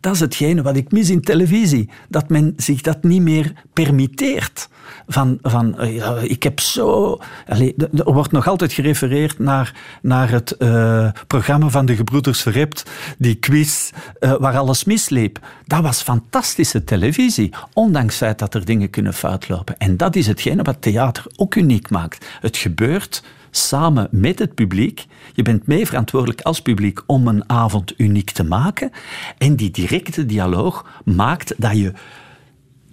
Dat is hetgene wat ik mis in televisie. Dat men zich dat niet meer permitteert. Van, van uh, ik heb zo. Er wordt nog altijd gerefereerd naar, naar het uh, programma van de Gebroeders Verrept, die quiz uh, waar alles misliep. Dat was fantastische televisie, ondanks het feit dat er dingen kunnen foutlopen. En dat is hetgene wat theater ook uniek maakt. Het gebeurt samen met het publiek. Je bent mee verantwoordelijk als publiek om een avond uniek te maken. En die directe dialoog maakt dat je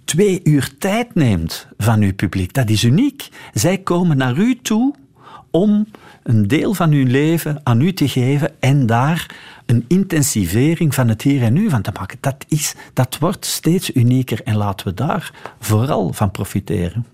twee uur tijd neemt van uw publiek. Dat is uniek. Zij komen naar u toe om een deel van hun leven aan u te geven en daar een intensivering van het hier en nu van te maken. Dat, is, dat wordt steeds unieker en laten we daar vooral van profiteren.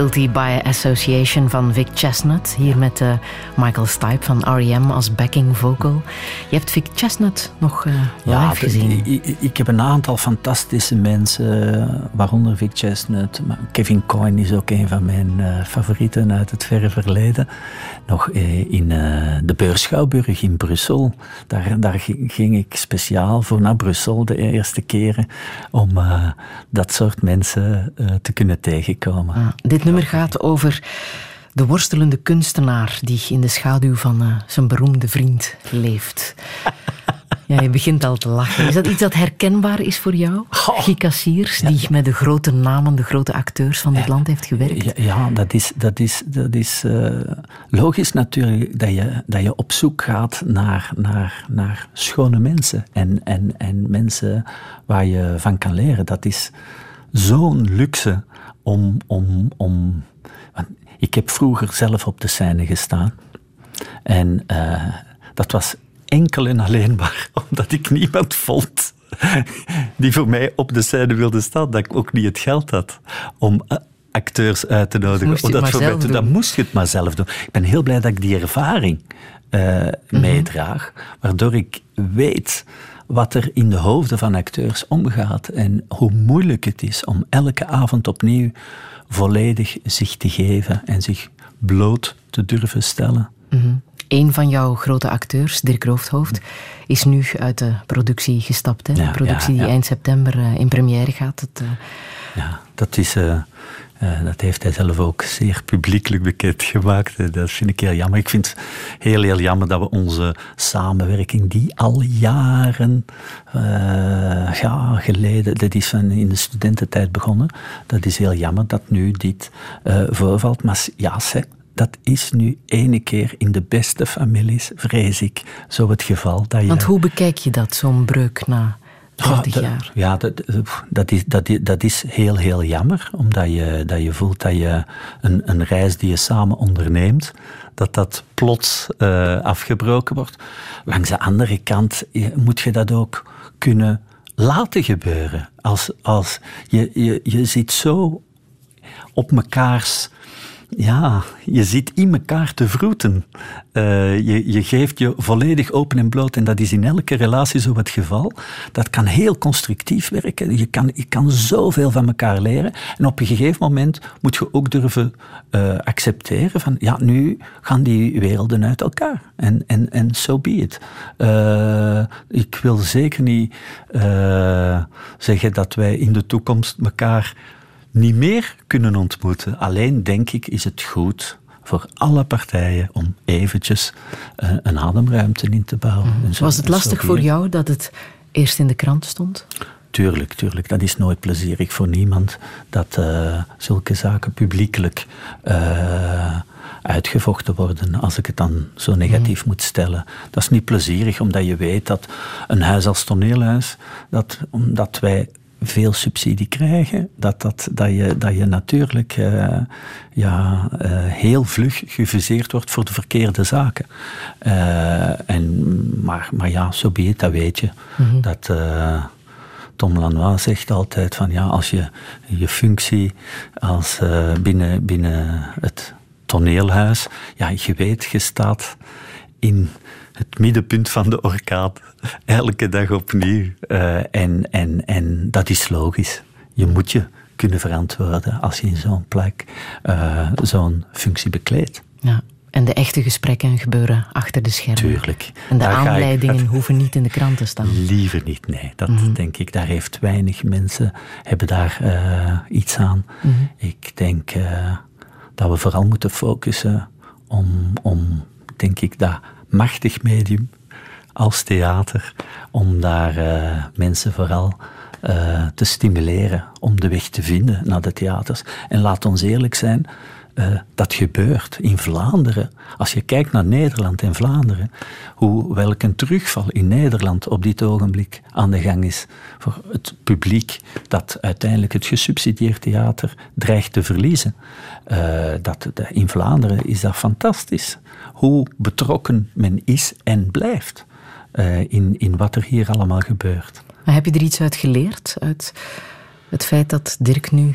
Guilty by Association van Vic Chestnut. Hier met uh, Michael Stipe van R.E.M. als backing vocal. Je hebt Vic Chestnut nog uh, ja, live gezien. Ik, ik, heb een aantal fantastische mensen, waaronder Vic Chestnut. Maar Kevin Coyne is ook een van mijn uh, favorieten uit het verre verleden. Nog in de Beurschouwburg in Brussel. Daar, daar ging ik speciaal voor naar Brussel de eerste keren om dat soort mensen te kunnen tegenkomen. Ah, dit nummer gaat over de worstelende kunstenaar die in de schaduw van uh, zijn beroemde vriend leeft. Ja, je begint al te lachen. Is dat iets dat herkenbaar is voor jou? Oh. Guy Cassiers, die met de grote namen, de grote acteurs van dit land heeft gewerkt? Ja, ja, dat is, dat is, dat is uh, logisch natuurlijk dat je, dat je op zoek gaat naar, naar, naar schone mensen. En, en, en mensen waar je van kan leren. Dat is zo'n luxe om, om, om. Ik heb vroeger zelf op de scène gestaan. En uh, dat was enkel en alleen maar omdat ik niemand vond die voor mij op de scène wilde staan. Dat ik ook niet het geld had om eh, acteurs uit te nodigen. Moest dat, voor mij dan moest je het maar zelf doen. Ik ben heel blij dat ik die ervaring uh, meedraag, waardoor ik weet wat er in de hoofden van acteurs omgaat en hoe moeilijk het is om elke avond opnieuw volledig zich te geven en zich bloot te durven stellen. Mm Een van jouw grote acteurs, Dirk Roofdhoofd, is nu uit de productie gestapt. Hè? de productie die eind september eh, in première gaat. Het, uh... Ja, dat is uh, uh, dat heeft hij zelf ook zeer publiekelijk bekendgemaakt. Uh, dat vind ik heel jammer. Ik vind het heel, heel jammer dat we onze samenwerking, die al jaren uh, ja, geleden, dat is van in de studententijd begonnen, dat is heel jammer dat nu dit voorvalt. Maar ja, dat is nu ene keer in de beste families, vrees ik, zo het geval. Dat je... Want hoe bekijk je dat, zo'n breuk na 30 jaar. Ja, dat, dat, is, dat, dat is heel, heel jammer. Omdat je, dat je voelt dat je een, een reis die je samen onderneemt, dat dat plots uh, afgebroken wordt. Langs de andere kant moet je dat ook kunnen laten gebeuren. Als, als je, je, je zit zo op mekaars ja, je zit in elkaar te vroeten. Uh, je, je geeft je volledig open en bloot en dat is in elke relatie zo het geval. Dat kan heel constructief werken. Je kan, je kan zoveel van elkaar leren. En op een gegeven moment moet je ook durven uh, accepteren van ja, nu gaan die werelden uit elkaar. En, en, en so be it. Uh, ik wil zeker niet zeggen dat wij in de toekomst elkaar niet meer kunnen ontmoeten. Alleen denk ik is het goed voor alle partijen om eventjes uh, een ademruimte in te bouwen. Mm. Was het lastig voor jou dat het eerst in de krant stond? Tuurlijk, tuurlijk. Dat is nooit plezierig voor niemand dat uh, zulke zaken publiekelijk uh, uitgevochten worden, als ik het dan zo negatief mm. moet stellen. Dat is niet plezierig, omdat je weet dat een huis als toneelhuis, dat, omdat wij veel subsidie krijgen, dat, dat, dat, je, dat je natuurlijk uh, ja, uh, heel vlug gefuseerd wordt voor de verkeerde zaken. Uh, en, maar, maar ja, zo so dat weet je. Mm -hmm. Dat, Tom Lanois zegt altijd van ja, als je je functie als binnen, binnen het toneelhuis, ja, je weet, je staat in het middenpunt van de orkaan. Elke dag opnieuw. Uh, en, en, en dat is logisch. Je moet je kunnen verantwoorden als je in zo'n plek uh, zo'n functie bekleedt. Ja. En de echte gesprekken gebeuren achter de schermen. Tuurlijk. En de aanleidingen ik, hoeven niet in de krant te staan. Liever niet, nee. Dat mm -hmm. denk ik, daar heeft weinig mensen hebben daar uh, iets aan. Mm -hmm. Ik denk uh, dat we vooral moeten focussen om, om denk ik, dat machtig medium als theater om daar uh, mensen vooral uh, te stimuleren om de weg te vinden naar de theaters. En laat ons eerlijk zijn, uh, dat gebeurt in Vlaanderen. Als je kijkt naar Nederland en Vlaanderen, hoe welk een terugval in Nederland op dit ogenblik aan de gang is voor het publiek dat uiteindelijk het gesubsidieerd theater dreigt te verliezen. Dat, in Vlaanderen is dat fantastisch. Hoe betrokken men is en blijft uh, in, in wat er hier allemaal gebeurt. Maar heb je er iets uit geleerd? Uit het feit dat Dirk nu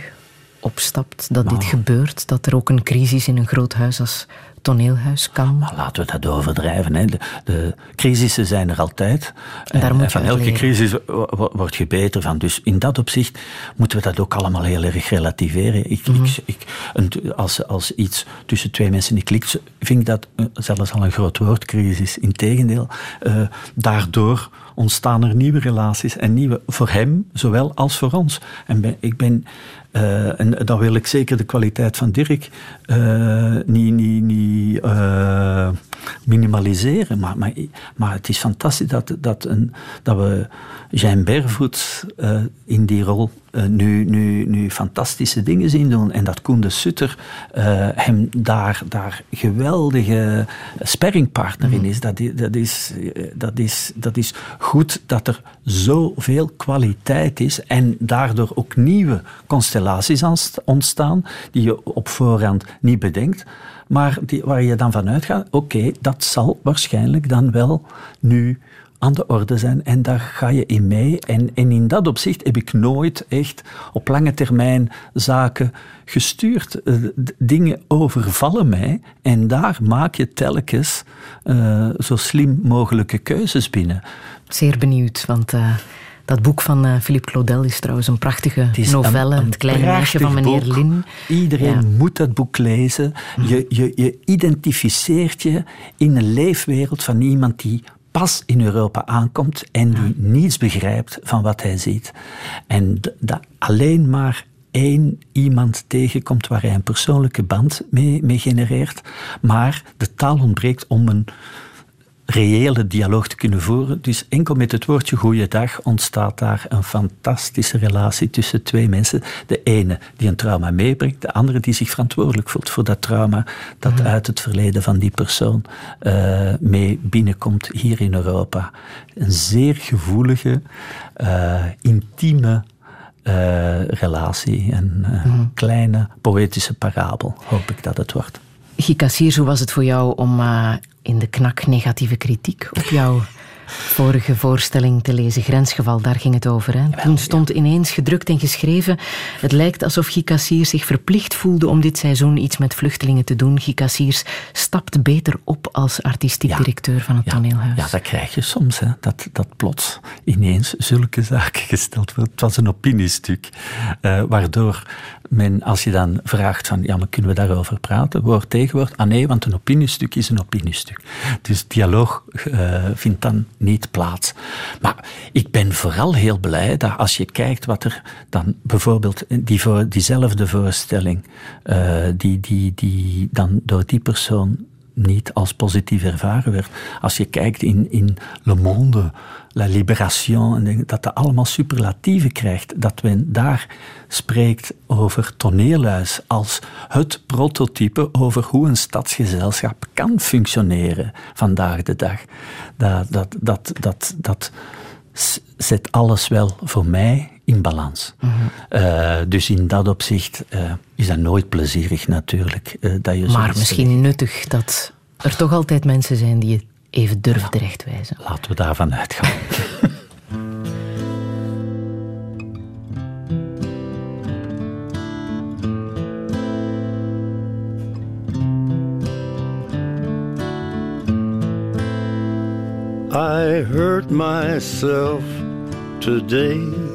opstapt, dat dit gebeurt, dat er ook een crisis in een groot huis als toneelhuis kan. Maar laten we dat overdrijven. Hè. De, de crisissen zijn er altijd. En daar moet je van elke leren. crisis wo- wo- word je beter van. Dus in dat opzicht moeten we dat ook allemaal heel erg relativeren. Ik, Mhm. ik, ik, een- als, als iets tussen twee mensen niet klikt, vind ik dat eh, zelfs al een groot woord, crisis. Integendeel, eh, daardoor ontstaan er nieuwe relaties en nieuwe voor hem zowel als voor ons. En ben, ik ben eh, en dan wil ik zeker de kwaliteit van Dirk eh, niet, niet, niet eh, minimaliseren. Maar, maar, het is fantastisch dat, dat, een, dat we Jean Bervoet in die rol nu, nu, nu fantastische dingen zien doen. En dat Koen de Sutter eh, hem daar, daar geweldige sparringpartner in is. Dat, dat, is, eh, dat, is, dat is goed dat er zoveel kwaliteit is en daardoor ook nieuwe constellaties ontstaan die je op voorhand niet bedenkt. Maar die, waar je dan vanuit gaat, oké, dat zal waarschijnlijk dan wel nu aan de orde zijn en daar ga je in mee. En, en in dat opzicht heb ik nooit echt op lange termijn zaken gestuurd. Eh, dingen overvallen mij en daar maak je telkens eh, zo slim mogelijke keuzes binnen. Zeer benieuwd, want eh, dat boek van Philippe Claudel is trouwens een prachtige Het novelle. een- een het kleine meisje van meneer boek. Lin. Iedereen Ja. moet dat boek lezen. Je, je, je identificeert je in een leefwereld van iemand die pas in Europa aankomt en die niets begrijpt van wat hij ziet. En dat alleen maar één iemand tegenkomt waar hij een persoonlijke band mee, mee genereert, maar de taal ontbreekt om een reële dialoog te kunnen voeren. Dus enkel met het woordje goeiedag ontstaat daar een fantastische relatie tussen twee mensen. De ene die een trauma meebrengt, de andere die zich verantwoordelijk voelt voor dat trauma dat uit het verleden van die persoon eh, mee binnenkomt hier in Europa. Een zeer gevoelige, eh, intieme eh, relatie. Een eh, kleine poëtische parabel, hoop ik dat het wordt. Guy Cassiers, hoe was het voor jou om eh, in de knak negatieve kritiek op jouw vorige voorstelling te lezen? Grensgeval, daar ging het over. Hè? Toen stond ineens gedrukt en geschreven... Het lijkt alsof Guy Cassiers zich verplicht voelde om dit seizoen iets met vluchtelingen te doen. Guy Cassiers stapt beter op als artistiek Ja. directeur van het toneelhuis. Ja, dat krijg je soms, hè, dat, dat plots ineens zulke zaken gesteld wordt. Het was een opiniestuk, eh, waardoor men, als je dan vraagt van, ja, maar kunnen we daarover praten, woord tegen woord, ah nee, want een opiniestuk is een opiniestuk. Dus dialoog eh, vindt dan niet plaats. Maar ik ben vooral heel blij dat als je kijkt wat er dan bijvoorbeeld, die voor, diezelfde voorstelling, eh, die, die, die dan door die persoon niet als positief ervaren werd. Als je kijkt in, in Le Monde, La Libération, dat dat allemaal superlatieven krijgt, dat men daar spreekt over toneelhuis als het prototype over hoe een stadsgezelschap kan functioneren vandaag de dag. Dat, dat, dat, dat, dat zet alles wel voor mij in balans. Eh, dus in dat opzicht eh, is dat nooit plezierig natuurlijk. eh, dat je Maar misschien nuttig dat er toch altijd mensen zijn die je even durven terechtwijzen. Laten we daarvan uitgaan. I hurt myself today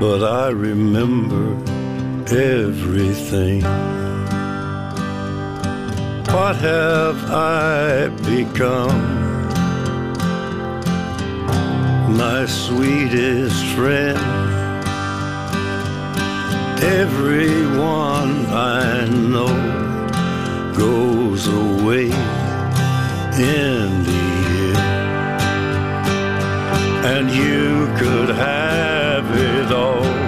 but I remember everything. What have I become? My sweetest friend. Everyone I know goes away in the end. And you could have it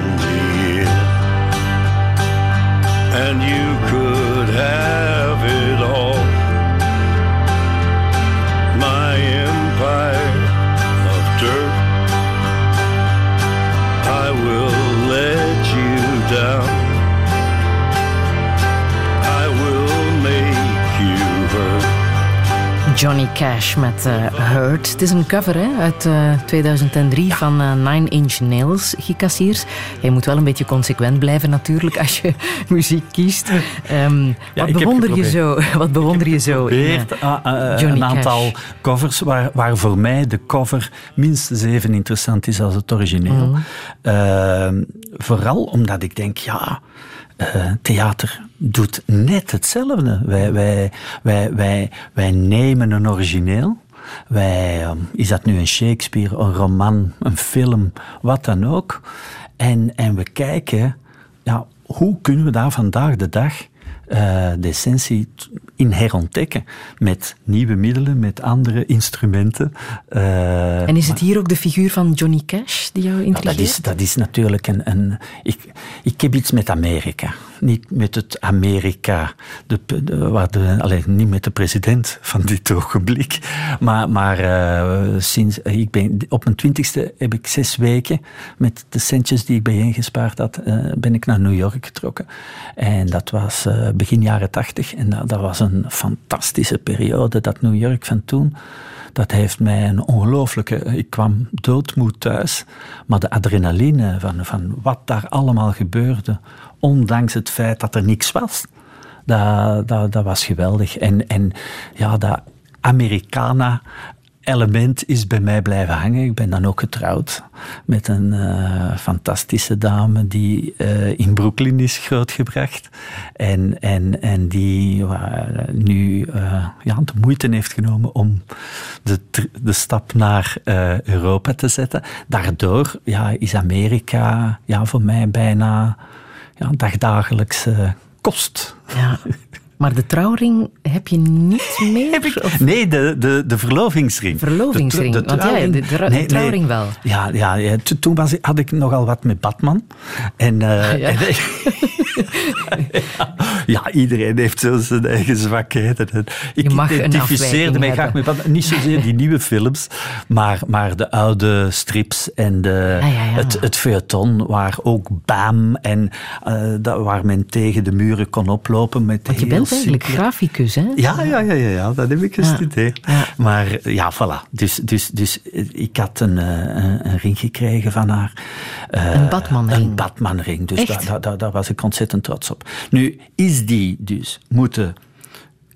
And you could have Johnny Cash met eh, Hurt. Het is een cover hè, uit eh, 2003 van eh, Nine Inch Nails, Gikassiers. Je moet wel een beetje consequent blijven natuurlijk als je muziek kiest. Ehm, Ja, wat, bewonder je zo, wat bewonder je zo in eh, ah, ah, een aantal Cash? covers waar, waar voor mij de cover minstens even interessant is als het origineel. Mhm. Ehm, vooral omdat ik denk, ja, eh, theater doet net hetzelfde. Wij, wij, wij, wij, wij nemen een origineel. Wij, ehm, is dat nu een Shakespeare, een roman, een film, wat dan ook. En, en we kijken, ja, hoe kunnen we daar vandaag de dag eh, de essentie in herontdekken. Met nieuwe middelen, met andere instrumenten. Eh, En is het hier ook de figuur van Johnny Cash die jou nou, intrigeert? dat, is, dat is natuurlijk een. een ik, ik heb iets met Amerika. Niet met het Amerika, de, de, de, alleen, niet met de president van dit ogenblik. Maar, maar eh, sinds, ik ben, op mijn twintigste heb ik zes weken met de centjes die ik bijeengespaard had, eh, ben ik naar New York getrokken. En dat was eh, begin jaren tachtig. En dat, dat was een fantastische periode, dat New York van toen. Dat heeft mij een ongelooflijke... Ik kwam doodmoe thuis, maar de adrenaline van, van wat daar allemaal gebeurde, ondanks het feit dat er niks was, dat, dat, was geweldig. En, en ja, dat Americana element is bij mij blijven hangen. Ik ben dan ook getrouwd met een eh, fantastische dame die eh, in Brooklyn is grootgebracht. En, en, en die eh, nu ja, de moeite heeft genomen om de, de stap naar Europa te zetten. Daardoor ja, is Amerika ja, voor mij bijna ja, dagdagelijkse kost. Ja. Maar de trouwring heb je niet meer? Nee, de, de, de verlovingsring. Verlovingsring, De, tr- want ja, de trouw- de trouwring wel. Ja, ja, ja, to- toen was, had ik nogal wat met Batman. En, ja. en- ja, iedereen heeft zo zijn eigen zwakheden. En Ik identificeerde mij graag met. Niet zozeer die nieuwe films, maar, maar de oude strips en de, Ah, ja, ja. Het, het feuilleton, waar ook Bam en eh, dat, waar men tegen de muren kon oplopen. Met Want je bent eigenlijk graficus, hè? ja, ja, ja, ja, ja, dat heb ik gestudeerd. ja. Maar ja, voilà. Dus, dus, dus eh, ik had een, eh, een, een ring gekregen van haar. Een Batmanring. Een Batmanring. Dus daar was ik ontzettend Nu, is die dus moeten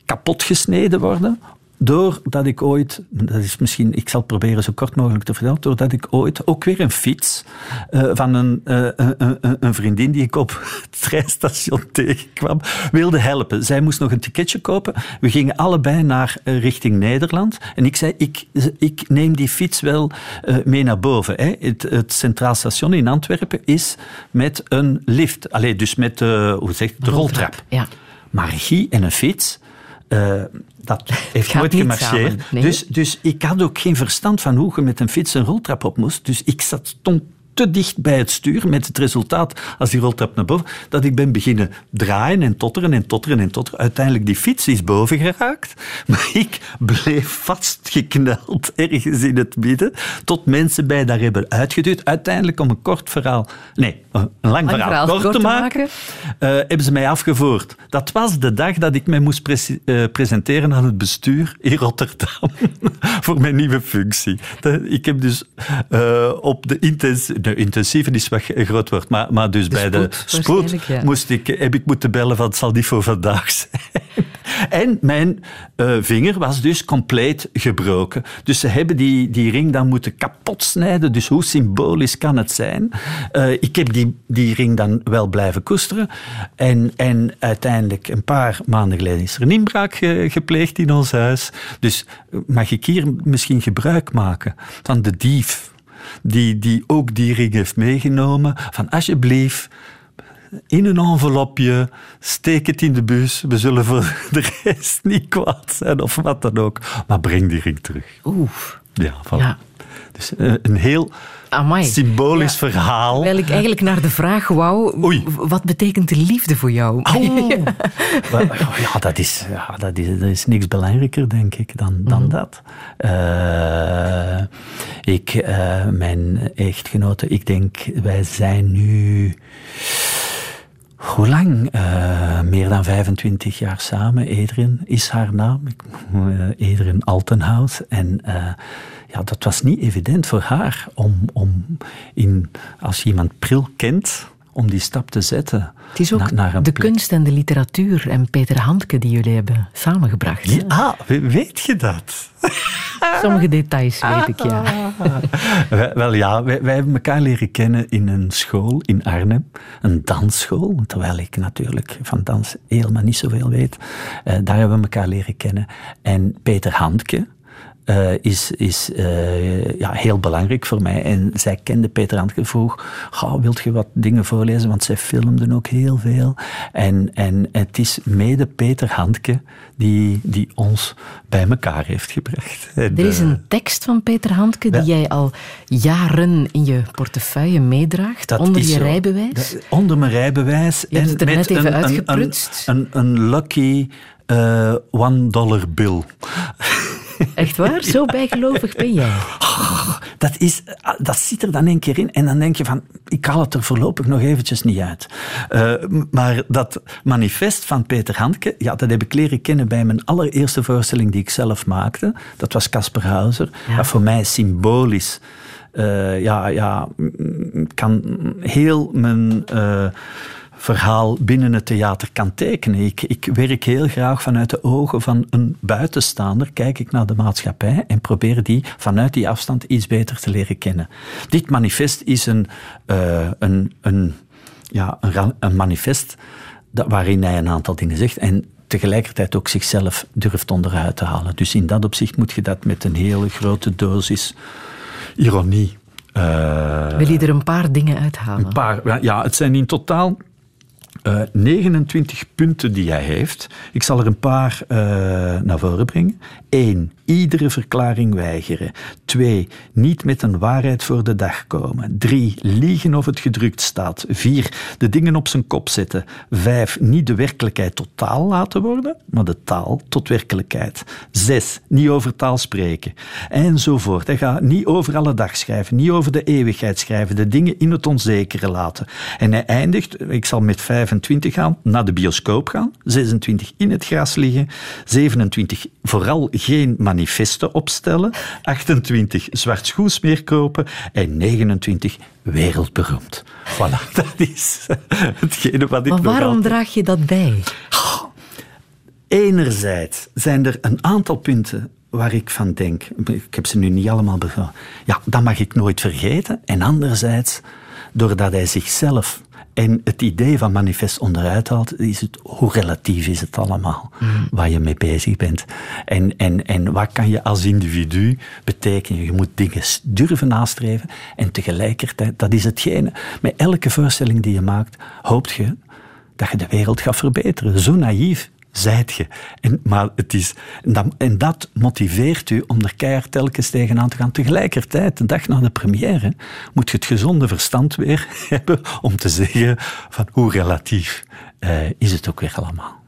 kapot gesneden worden? Doordat ik ooit, dat is misschien, ik zal het proberen zo kort mogelijk te vertellen, doordat ik ooit ook weer een fiets eh, van een, eh, een, een, een vriendin die ik op het treinstation tegenkwam, wilde helpen. Zij moest nog een ticketje kopen. We gingen allebei naar eh, richting Nederland. En ik zei, ik, ik neem die fiets wel mee naar boven. Hè. Het, het Centraal Station in Antwerpen is met een lift. Allee, dus met de, hoe zeg je, de roltrap. Ja. Maar Guy en een fiets, dat heeft nooit gemarcheerd. nee. Dus, dus ik had ook geen verstand van hoe je met een fiets een roltrap op moest. Dus ik zat, stond te dicht bij het stuur, met het resultaat, als die roltrap naar boven, dat ik ben beginnen draaien en totteren en totteren en totteren. Uiteindelijk, die fiets is boven geraakt, maar ik bleef vastgekneld ergens in het midden, tot mensen bij daar hebben uitgeduwd. Uiteindelijk, om een kort verhaal, nee, een lang, verhaal, kort, te maken, eh, hebben ze mij afgevoerd. Dat was de dag dat ik mij moest eh, presenteren aan het bestuur in Rotterdam voor mijn nieuwe functie. Ik heb dus eh, op de, intens, de intensieve is wat groot woord, maar, maar dus bij de spoed, ja. moest ik, heb ik moeten bellen van het zal niet voor vandaag zijn. En mijn eh, vinger was dus compleet gebroken. Dus ze hebben die, die ring dan moeten kapot snijden. Dus hoe symbolisch kan het zijn? Eh, ik heb die, die ring dan wel blijven koesteren. En, en uiteindelijk, een paar maanden geleden, is er een inbraak ge- gepleegd in ons huis. Dus eh, mag ik hier misschien gebruik maken van de dief die, die ook die ring heeft meegenomen? Van alsjeblieft in een envelopje, steek het in de bus. We zullen voor de rest niet kwaad zijn of wat dan ook. Maar breng die ring terug. Oeh. Ja, voilà. Ja. Dus eh, een heel Amai. symbolisch verhaal. Terwijl ik eigenlijk naar de vraag wou, Oei. wat betekent de liefde voor jou? Oh. Ja, dat is, ja dat, is, dat is niks belangrijker, denk ik, dan, dan dat. Eh, ik, eh, mijn echtgenote, ik denk, wij zijn nu... Hoe lang? Eh, meer dan 25 jaar samen. Edrin is haar naam. Edrin Altenhout. En ja, dat was niet evident voor haar om, om in, als je iemand pril kent, om die stap te zetten. Het is ook na- naar een de plek. kunst en de literatuur en Peter Handke die jullie hebben samengebracht. Ja, ah, we- weet je dat? Sommige details weet ik, ja. Wel ja, wij, wij hebben elkaar leren kennen in een school in Arnhem, een dansschool, terwijl ik natuurlijk van dans helemaal niet zoveel weet. Eh, daar hebben we elkaar leren kennen. En Peter Handke eh, is, is eh, ja, heel belangrijk voor mij. En zij kende Peter Handke, vroeg, "Goh, wilt je wat dingen voorlezen? Want zij filmden ook heel veel. En, en het is mede Peter Handke die, die ons bij elkaar heeft gebracht. En, Er is eh, een tekst van Peter Handke die jij al jaren in je portefeuille meedraagt, Dat onder je zo. rijbewijs. Dat- onder mijn rijbewijs. Je hebt het er met net even een- een- uitgeprutst. Een, een, een lucky one dollar bill. Echt waar? Zo bijgelovig ben jij. Dat, is, dat zit er dan een keer in en dan denk je van, ik haal het er voorlopig nog eventjes niet uit. Eh, maar dat manifest van Peter Handke, ja, dat heb ik leren kennen bij mijn allereerste voorstelling die ik zelf maakte. Dat was Casper Hauser. Ja. Dat voor mij symbolisch, eh, ja, ja, kan heel mijn... eh, verhaal binnen het theater kan tekenen. Ik, ik werk heel graag vanuit de ogen van een buitenstaander, kijk ik naar de maatschappij en probeer die vanuit die afstand iets beter te leren kennen. Dit manifest is een, eh, een, een, ja, een, manifest dat, waarin hij een aantal dingen zegt en tegelijkertijd ook zichzelf durft onderuit te halen. Dus in dat opzicht moet je dat met een hele grote dosis ironie eh, Wil je er een paar dingen uithalen? een paar, ja, het zijn in totaal eh, 29 punten die hij heeft. Ik zal er een paar eh, naar voren brengen. Eén, iedere verklaring weigeren. Twee, niet met een waarheid voor de dag komen. Drie, liegen of het gedrukt staat. Vier, de dingen op zijn kop zetten. Vijf, niet de werkelijkheid tot taal laten worden, maar de taal tot werkelijkheid. Zes, niet over taal spreken. Enzovoort. Hij gaat niet over alle dag schrijven, niet over de eeuwigheid schrijven, de dingen in het onzekere laten. En hij eindigt, ik zal met 25 gaan, naar de bioscoop gaan. 26 in het gras liggen. 27 vooral geen manifesten opstellen. 28 zwart schoes meer kopen. En 29 wereldberoemd. Voilà, dat is hetgene wat ik Maar waarom altijd- draag je dat bij? Enerzijds zijn er een aantal punten waar ik van denk, ik heb ze nu niet allemaal begrepen, ja, dat mag ik nooit vergeten. En anderzijds, doordat hij zichzelf en het idee van manifest onderuit haalt, is het, hoe relatief is het allemaal waar je mee bezig bent. En, en, en wat kan je als individu betekenen? Je moet dingen durven nastreven en tegelijkertijd, dat is hetgene, met elke voorstelling die je maakt, hoopt je dat je de wereld gaat verbeteren. Zo naïef zijt je. En, maar het is, en, dat, motiveert u om er keihard telkens tegenaan te gaan. Tegelijkertijd, de dag na de première, moet je het gezonde verstand weer hebben om te zeggen van hoe relatief uh, is het ook weer allemaal.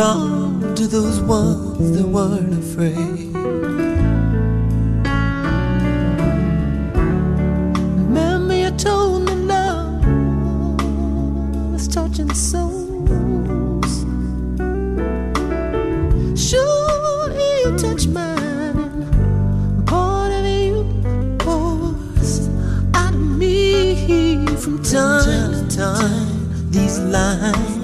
Drawn to those ones that weren't afraid. Remember, you told me love was touching souls. Sure, you touch mine. Part of you pours out of me from time to time. These lines.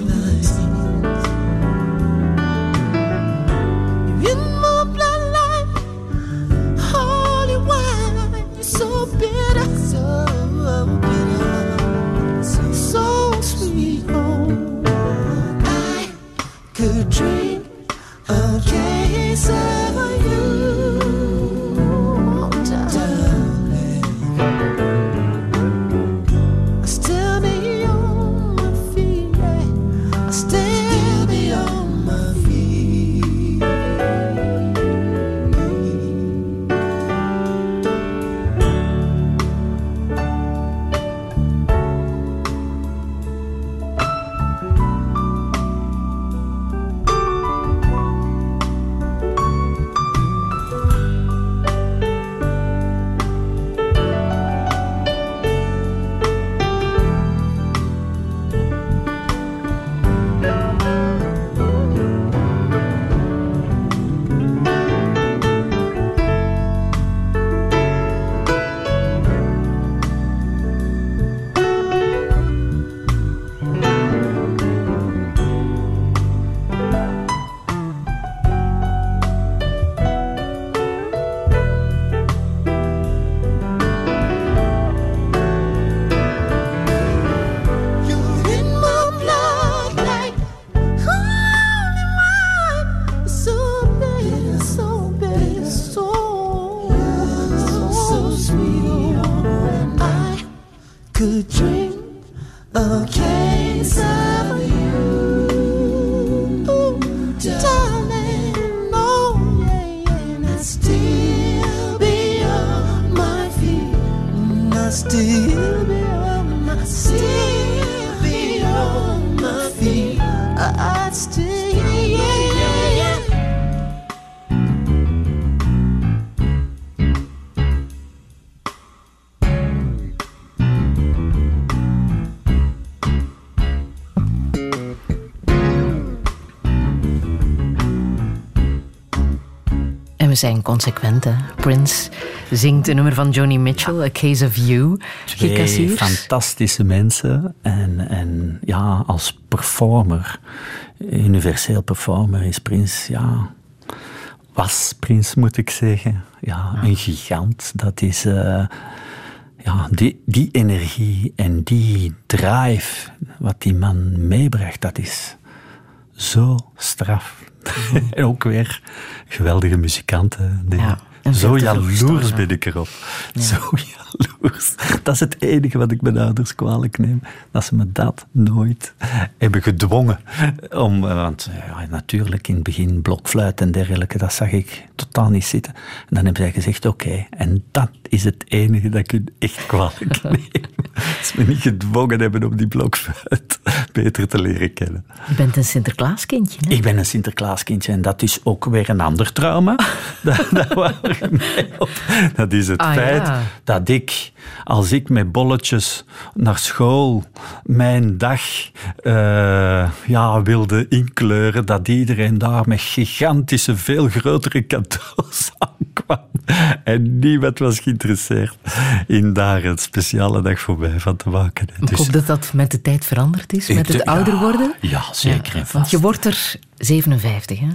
Zijn consequent. Prince zingt een nummer van Joni Mitchell, A Case of You. Twee fantastische mensen. En, en ja, als performer, universeel performer, is Prince, ja... Was Prince, moet ik zeggen. Ja, een gigant. Dat is... Uh, ja, die, die energie en die drive wat die man meebracht, dat is zo straf. ook weer geweldige muzikanten. Ja, zo jaloers ben ik erop. Zo jaloers. Dat is het enige wat ik mijn ouders kwalijk neem. Dat ze me dat nooit hebben gedwongen. Om, eh, want ja, natuurlijk in het begin blokfluit en dergelijke, dat zag ik totaal niet zitten. En dan hebben zij gezegd, oké, en dat is het enige dat ik hun echt kwalijk neem. Ze me niet gedwongen hebben om die blokfluit beter te leren kennen. Je bent een Sinterklaaskindje, hè? Ik ben een Sinterklaaskindje en dat is ook weer een ander trauma. dat, dat, dat is het ah, feit dat ik, als ik met bolletjes naar school mijn dag uh, ja, wilde inkleuren, dat iedereen daar met gigantische, veel grotere cadeaus aankwam. En niemand was geïnteresseerd in daar een speciale dag voorbij van te maken. Ik Dus hoop dat dat met de tijd veranderd is, met het Ja, ouder worden. Ja, zeker Want je wordt er 57, hè?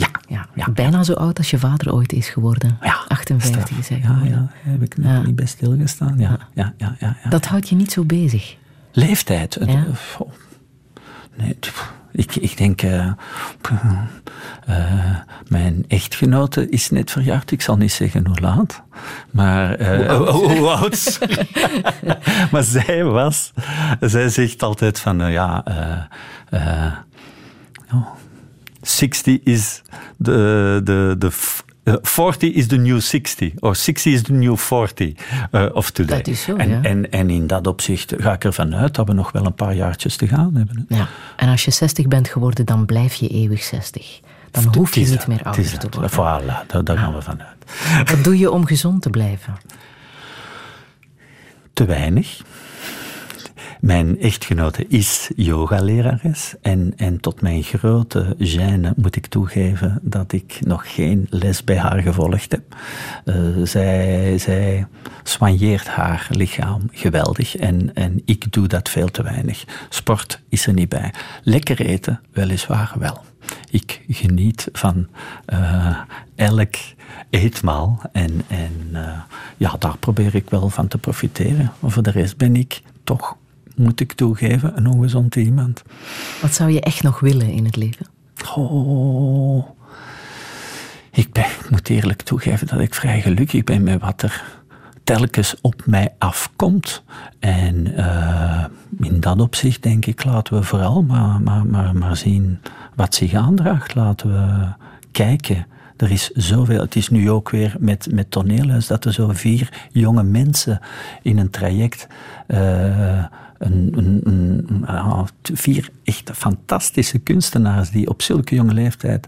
Ja. Bijna zo oud als je vader ooit is geworden. 58 is hij Ja, geworden. ja, heb ik nog niet bij stilgestaan. Ja, ja, ja, ja, ja. Dat houdt je niet zo bezig. Leeftijd. het- Ja. goh. Nee, ik, ik denk... eh, eh, mijn echtgenote is net verjaard. Ik zal niet zeggen hoe laat. Maar... eh, Hoe oud? maar zij was... Zij zegt altijd van... ja... oh, 60 is de... de, de f- eh, 40 is the new 60, or 60 is the new 40 eh, of today. Dat is zo, en, ja. en, en in dat opzicht ga ik ervan uit dat we nog wel een paar jaartjes te gaan hebben. hè. Ja. En als je 60 bent geworden, dan blijf je eeuwig 60. Dan hoef je niet dat, meer ouder te worden. Voilà, daar, daar gaan we vanuit. Wat doe je om gezond te blijven? Te weinig. Mijn echtgenote is yogalerares en, en tot mijn grote gêne moet ik toegeven dat ik nog geen les bij haar gevolgd heb. Eh, zij, zij soigneert haar lichaam geweldig en, en ik doe dat veel te weinig. Sport is er niet bij. Lekker eten, weliswaar wel. Ik geniet van eh, elk eetmaal en, en eh, ja, daar probeer ik wel van te profiteren. Voor de rest ben ik toch, moet ik toegeven, een ongezond iemand. Wat zou je echt nog willen in het leven? Oh, ik, ben, ik moet eerlijk toegeven dat ik vrij gelukkig ben met wat er telkens op mij afkomt. En eh, in dat opzicht denk ik, laten we vooral maar, maar, maar, maar zien wat zich aandraagt. Laten we kijken. Er is zoveel. Het is nu ook weer met, met toneelhuis dat er zo vier jonge mensen in een traject. eh, een, een, een- ja, vier echt fantastische kunstenaars die op zulke jonge leeftijd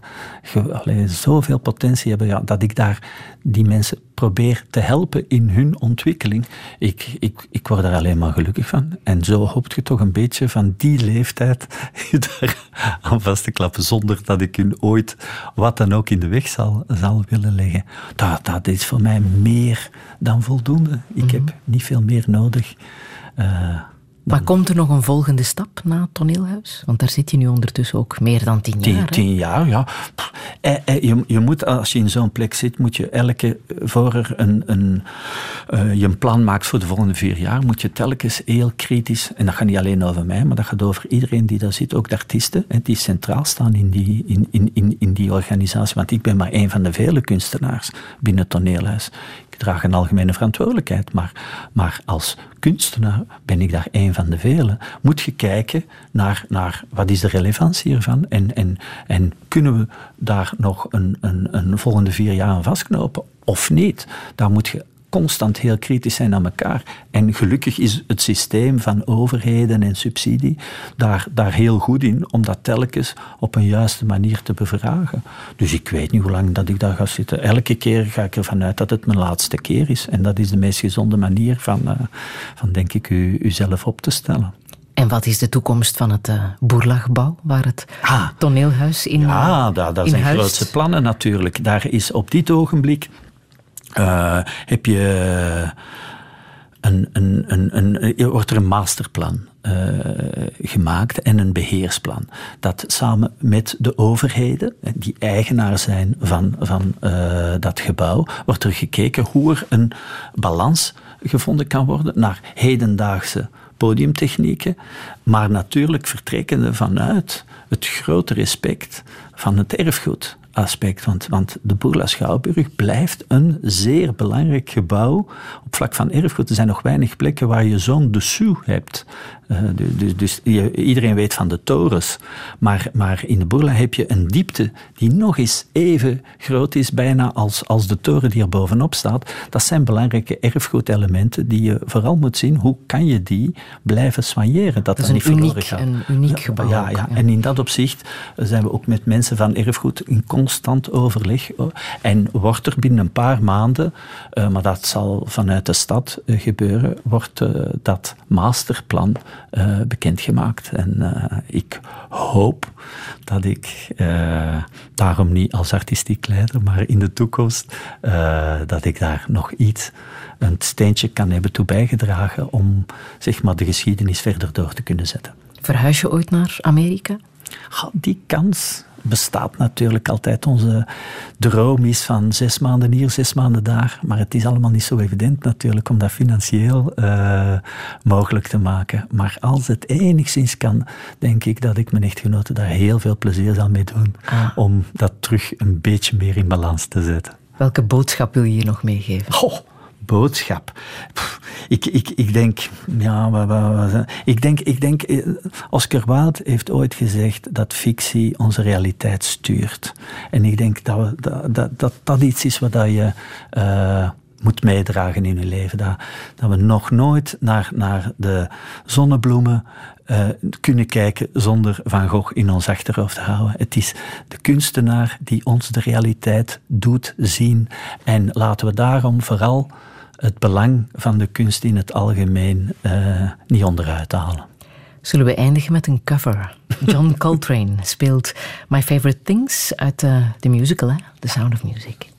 allee, zoveel potentie hebben, ja, dat ik daar die mensen probeer te helpen in hun ontwikkeling. Ik, ik, ik word daar alleen maar gelukkig van. En zo hoopt je toch een beetje van die leeftijd daar aan vast te klappen, zonder dat ik hun ooit wat dan ook in de weg zal, zal willen leggen. Dat, dat is voor mij meer dan voldoende. Ik heb niet veel meer nodig. Eh, Maar komt er nog een volgende stap na het toneelhuis? Want daar zit je nu ondertussen ook meer dan tien jaar. Tien, tien jaar, ja. Eh, eh, je, je moet, als je in zo'n plek zit, moet je elke, voor er een, een, eh, je een plan maakt voor de volgende vier jaar, moet je telkens heel kritisch, en dat gaat niet alleen over mij, maar dat gaat over iedereen die daar zit, ook de artiesten, die centraal staan in die, in, in, in, in die organisatie. Want ik ben maar een van de vele kunstenaars binnen het toneelhuis. Ik draag een algemene verantwoordelijkheid, maar, maar als kunstenaar ben ik daar een van de velen. Moet je kijken naar, naar wat is de relevantie hiervan en, en, en kunnen we daar nog een, een, een volgende vier jaar aan vastknopen of niet? Daar moet je constant heel kritisch zijn naar elkaar. En gelukkig is het systeem van overheden en subsidie daar, daar heel goed in om dat telkens op een juiste manier te bevragen. Dus ik weet niet hoe lang dat ik daar ga zitten. Elke keer ga ik ervan uit dat het mijn laatste keer is. En dat is de meest gezonde manier van, eh, van denk ik, u, uzelf op te stellen. En wat is de toekomst van het uh, Boerlachbouw, waar het toneelhuis in Ja, dat, dat in zijn huist? grootste plannen natuurlijk. Daar is op dit ogenblik uh, heb je een, een, een, een, wordt er een masterplan uh, gemaakt en een beheersplan. Dat samen met de overheden, die eigenaar zijn van, van dat gebouw, wordt er gekeken hoe er een balans gevonden kan worden naar hedendaagse podiumtechnieken, maar natuurlijk vertrekkende vanuit het grote respect van het erfgoed aspect. Want, de Boerla Schouwburg blijft een zeer belangrijk gebouw op vlak van erfgoed. Er zijn nog weinig plekken waar je zo'n dessous hebt. Uh, dus dus je, iedereen weet van de torens. Maar, maar in de Boerla heb je een diepte die nog eens even groot is bijna als, als de toren die er bovenop staat. Dat zijn belangrijke erfgoedelementen die je vooral moet zien. Hoe kan je die blijven soigneren? Dat, dat is niet een uniek, gaat. een uniek gebouw. Ja, ja, ja, en in dat opzicht zijn we ook met mensen van erfgoed in constant overleg. En wordt er binnen een paar maanden, uh, maar dat zal vanuit de stad gebeuren, wordt dat masterplan uh, bekendgemaakt. En uh, ik hoop dat ik uh, daarom niet als artistiek leider, maar in de toekomst, dat ik daar nog iets, een steentje kan hebben toe bijgedragen om zeg maar, de geschiedenis verder door te kunnen zetten. Verhuis je ooit naar Amerika? die kans bestaat natuurlijk altijd. Onze droom is van zes maanden hier, zes maanden daar. Maar het is allemaal niet zo evident natuurlijk om dat financieel uh, mogelijk te maken. Maar als het enigszins kan, denk ik dat ik mijn echtgenote daar heel veel plezier zal mee doen. Ah. Om dat terug een beetje meer in balans te zetten. Welke boodschap wil je hier nog meegeven? Oh boodschap. Ik, ik, ik denk, ja, wat, ik denk, ik denk, eh, Oscar Wilde heeft ooit gezegd dat fictie onze realiteit stuurt. En ik denk dat dat, dat, dat, iets is wat je uh, moet meedragen in je leven. Dat, dat we nog nooit naar, naar de zonnebloemen uh, kunnen kijken zonder Van Gogh in ons achterhoofd te houden. Het is de kunstenaar die ons de realiteit doet zien. En laten we daarom vooral het belang van de kunst in het algemeen uh, niet onderuit halen. Zullen we eindigen met een cover? John Coltrane speelt My Favorite Things uit uh, de musical, hè? The Sound of Music.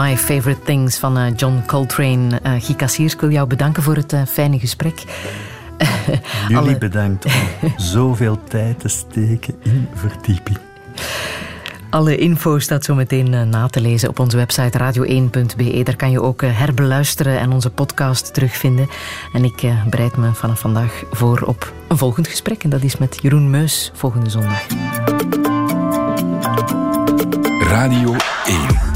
My Favorite Things van uh, John Coltrane. Uh, Guy Kassiers, ik wil jou bedanken voor het uh, fijne gesprek. Jullie Alle... bedankt om zoveel tijd te steken in verdieping. Alle info staat zo meteen na te lezen op onze website radio1.be. Daar kan je ook herbeluisteren en onze podcast terugvinden. En ik bereid me vanaf vandaag voor op een volgend gesprek. En dat is met Jeroen Meus volgende zondag. Radio 1